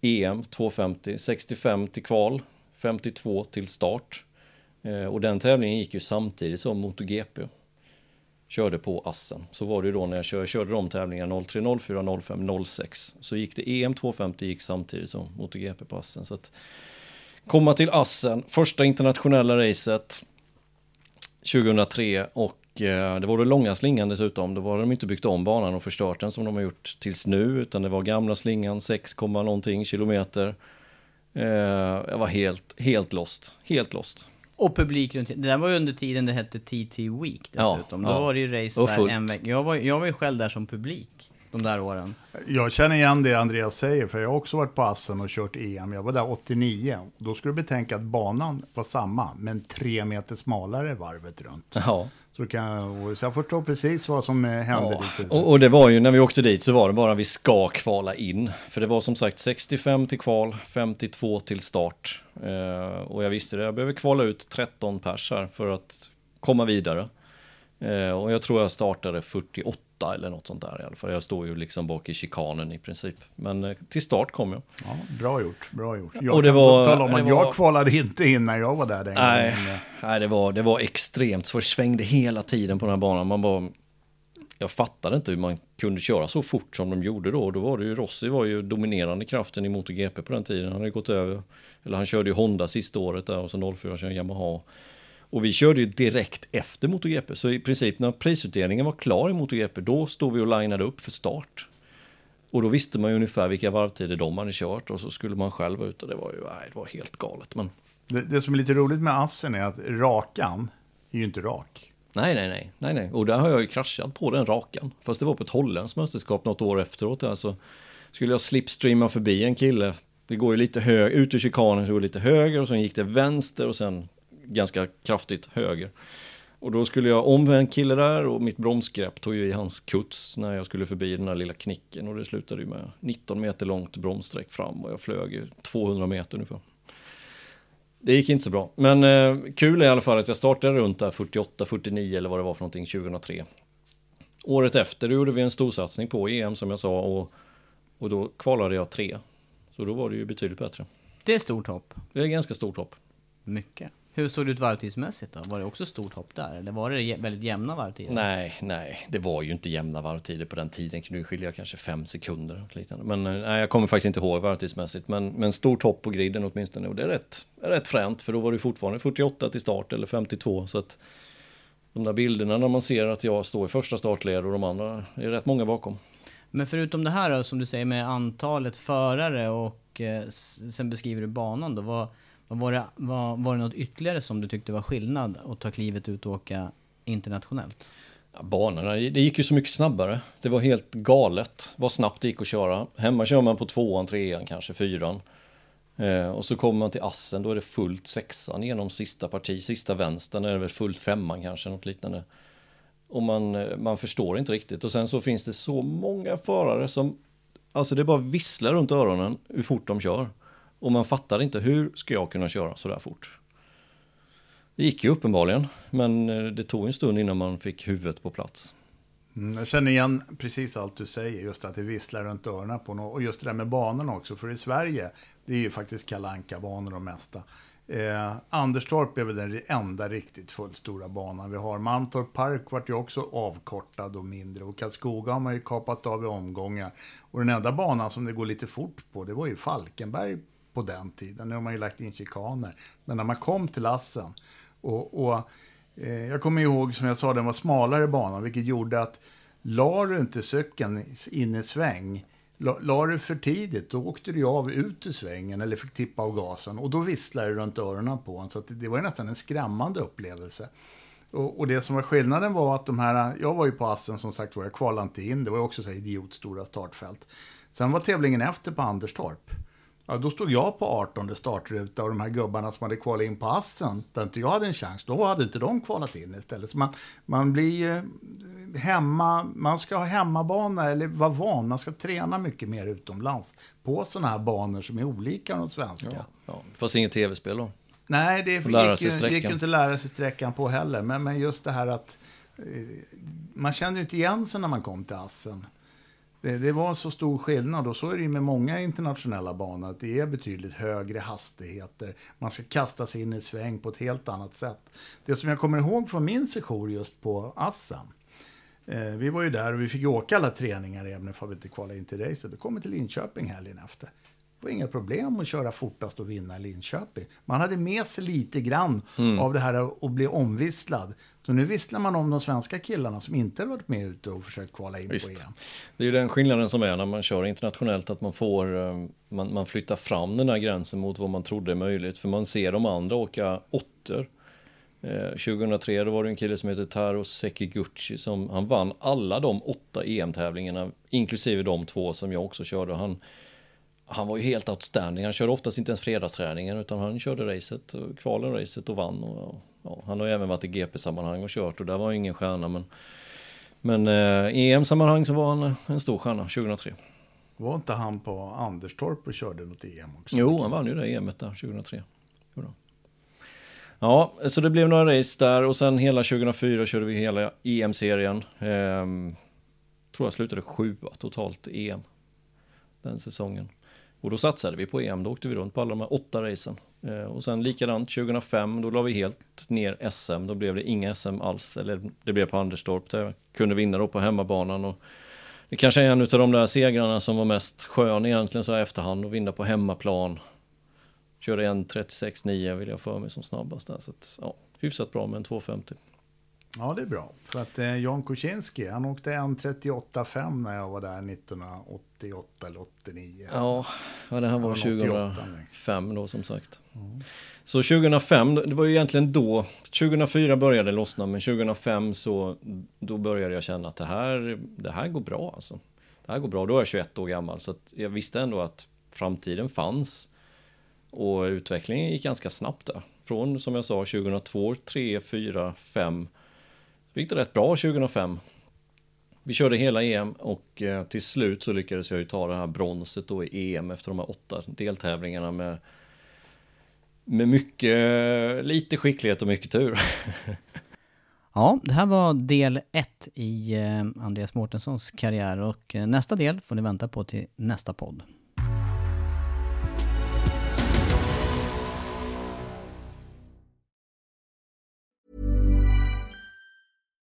EM 250, 65 till kval, 52 till start. Eh, och den tävlingen gick ju samtidigt som MotoGP. Körde på Assen. Så var det ju då när jag körde, körde de tävlingarna 03, 04, 05, 06. Så gick det EM 250 gick samtidigt som MotoGP på Assen. Så att komma till Assen, första internationella racet 2003 och eh, det var det långa slingan dessutom. Då var de inte byggt om banan och förstört den som de har gjort tills nu, utan det var gamla slingan 6, någonting kilometer. Eh, jag var helt, helt lost, helt lost. Och publik runt, det där var ju under tiden det hette TT Week Ja, dessutom. Då ja. var det ju race där en vecka. Jag var, jag var ju själv där som publik de där åren. Jag känner igen det Andreas säger, för jag har också varit på Assen och kört EM. Jag var där 89. Då skulle du betänka att banan var samma, men tre meter smalare varvet runt. Ja. Så, kan, så jag förstår precis vad som eh, hände Ja, och, och det var ju när vi åkte dit så var det bara vi ska kvala in. För det var som sagt 65 till kval, 52 till start. Eh, och jag visste det, jag behöver kvala ut 13 pers här för att komma vidare. Eh, och jag tror jag startade 48 eller något sånt där i alla fall. Jag står ju liksom bak i chikanen i princip. Men eh, till start kom jag. Ja, bra gjort, bra gjort. Jag Och det var- tala om att var- jag kvalade inte in när jag var där den Nej, gången. nej det, var, det var extremt svårt. Det svängde hela tiden på den här banan. Man bara... jag fattade inte hur man kunde köra så fort som de gjorde då. Då var det ju, Rossi var ju dominerande kraften i MotoGP på den tiden. Han hade gått över, eller han körde ju Honda sista året där och så 04 körde Yamaha. Och vi körde ju direkt efter MotoGP, så i princip när prisutdelningen var klar i MotoGP, då stod vi och linade upp för start. Och då visste man ju ungefär vilka varvtider de hade kört och så skulle man själv ut och det var ju, nej, det var helt galet. Men... Det, det som är lite roligt med Assen är att rakan är ju inte rak. Nej, nej, nej, nej, nej. Och där har jag ju kraschat på den rakan. Fast det var på ett holländskt mästerskap något år efteråt. Alltså, skulle jag slipstreama förbi en kille. Det går ju lite höger, ut ur chikanen så går det lite höger och sen gick det vänster och sen ganska kraftigt höger. Och då skulle jag om en kille där och mitt bromsgrepp tog ju i hans kuts när jag skulle förbi den där lilla knicken och det slutade ju med 19 meter långt bromssträck fram och jag flög ju 200 meter ungefär. Det gick inte så bra, men eh, kul är i alla fall att jag startade runt där 48-49 eller vad det var för någonting 2003. Året efter gjorde vi en storsatsning på EM som jag sa och, och då kvalade jag tre. Så då var det ju betydligt bättre. Det är stort hopp. Det är ganska stort hopp. Mycket. Hur såg det ut varvtidsmässigt då? Var det också stort hopp där? Eller var det väldigt jämna varvtider? Nej, nej, det var ju inte jämna varvtider på den tiden. Kunde ju skilja kanske fem sekunder. Liknande. Men eh, nej, jag kommer faktiskt inte ihåg varvtidsmässigt. Men, men stort hopp på griden åtminstone. Och det är rätt, rätt fränt, för då var det fortfarande 48 till start eller 52. Så att de där bilderna när man ser att jag står i första startled och de andra är rätt många bakom. Men förutom det här då, som du säger med antalet förare och eh, sen beskriver du banan då. Vad, var det, var, var det något ytterligare som du tyckte var skillnad att ta klivet ut och åka internationellt? Ja, banorna, det gick ju så mycket snabbare. Det var helt galet vad snabbt det gick att köra. Hemma kör man på tvåan, trean, kanske fyran. Eh, och så kommer man till assen, då är det fullt sexan genom sista parti, sista vänstern är det väl fullt femman kanske, något liknande. Och man, eh, man förstår inte riktigt. Och sen så finns det så många förare som, alltså det bara visslar runt öronen hur fort de kör. Och man fattar inte, hur ska jag kunna köra så där fort? Det gick ju uppenbarligen, men eh, det tog en stund innan man fick huvudet på plats. Mm, jag känner igen precis allt du säger, just att det visslar runt öronen på något. Och just det där med banorna också, för i Sverige, det är ju faktiskt kalanka banor de mesta. Eh, Anderstorp är väl den enda riktigt fullstora banan vi har. Mantorp Park vart ju också avkortad och mindre. Och Karlskoga har man ju kapat av i omgångar. Och den enda banan som det går lite fort på, det var ju Falkenberg på den tiden. Nu har man ju lagt in chikaner. Men när man kom till Assen och, och eh, jag kommer ihåg som jag sa, den var smalare banan, vilket gjorde att la du inte cykeln in i sväng, la, la du för tidigt, då åkte du av ut ur svängen eller fick tippa av gasen och då visslade det runt öronen på en. Så det, det var nästan en skrämmande upplevelse. Och, och, det som var skillnaden var att de här, jag var ju på Assen som sagt var, jag kvalade inte in, det var ju också så här idiotstora startfält. Sen var tävlingen efter på Anderstorp. Ja, då stod jag på 18 startruta och de här gubbarna som hade kvalat in på Assen, där inte jag hade en chans, då hade inte de kvalat in istället. Så man, man blir hemma, man ska ha hemmabana eller vara van, man ska träna mycket mer utomlands på sådana här banor som är olika de svenska. Ja, ja. Fast inget tv-spel då? Nej, det gick, gick ju inte att lära sig sträckan på heller. Men, men just det här att eh, man kände ju inte igen sig när man kom till Assen. Det, det, var så stor skillnad och så är det ju med många internationella banor att det är betydligt högre hastigheter. Man ska kasta sig in i sväng på ett helt annat sätt. Det som jag kommer ihåg från min session just på Assen. Eh, vi var ju där och vi fick åka alla träningar även om vi inte kvalade in till racet. Då kom vi till Linköping helgen efter. Det var inga problem att köra fortast och vinna i Linköping. Man hade med sig lite grann mm. av det här att bli omvisslad. Så nu visslar man om de svenska killarna som inte har varit med ute och försökt kvala in Visst. på EM. Det är ju den skillnaden som är när man kör internationellt, att man får, eh, man, man flyttar fram den här gränsen mot vad man trodde är möjligt. För man ser de andra åka åttor. Eh, 2003 då var det en kille som heter Taro Sekiguchi som han vann alla de åtta EM-tävlingarna, inklusive de två som jag också körde. Han, han var ju helt outstanding. Han körde oftast inte ens fredagsträningen utan han körde racet, kvalen racet och vann. Och, ja, han har ju även varit i GP-sammanhang och kört och där var ingen stjärna men men eh, i EM-sammanhang så var han en stor stjärna 2003. Var inte han på Anderstorp och körde något EM också? Jo, han vann ju det EMet där 2003. Ja, så det blev några race där och sen hela 2004 körde vi hela EM-serien. Ehm, tror jag slutade sjua totalt EM den säsongen. Och då satsade vi på EM, då åkte vi runt på alla de här åtta racen. Eh, och sen likadant 2005, då la vi helt ner SM, då blev det inga SM alls, eller det blev på Anderstorp, där jag kunde vinna då på hemmabanan. Och det kanske är en av de där segrarna som var mest skön egentligen så här efterhand, att vinna på hemmaplan. Körde en 36,9 vill jag för mig som snabbast där, så att, ja, hyfsat bra med en 250. Ja, det är bra. För att eh, Jan Kosinski, han åkte en 38,5 när jag var där 1988 eller 89. Ja, ja det här var 2005 då som sagt. Mm. Så 2005, det var ju egentligen då, 2004 började det lossna, men 2005 så då började jag känna att det här, det här går bra alltså. Det här går bra, då är jag 21 år gammal, så jag visste ändå att framtiden fanns. Och utvecklingen gick ganska snabbt där. Från, som jag sa, 2002, 3, 4, 5 det gick det rätt bra 2005. Vi körde hela EM och eh, till slut så lyckades jag ju ta det här bronset då i EM efter de här åtta deltävlingarna med med mycket, lite skicklighet och mycket tur. ja, det här var del ett i eh, Andreas Mårtenssons karriär och eh, nästa del får ni vänta på till nästa podd.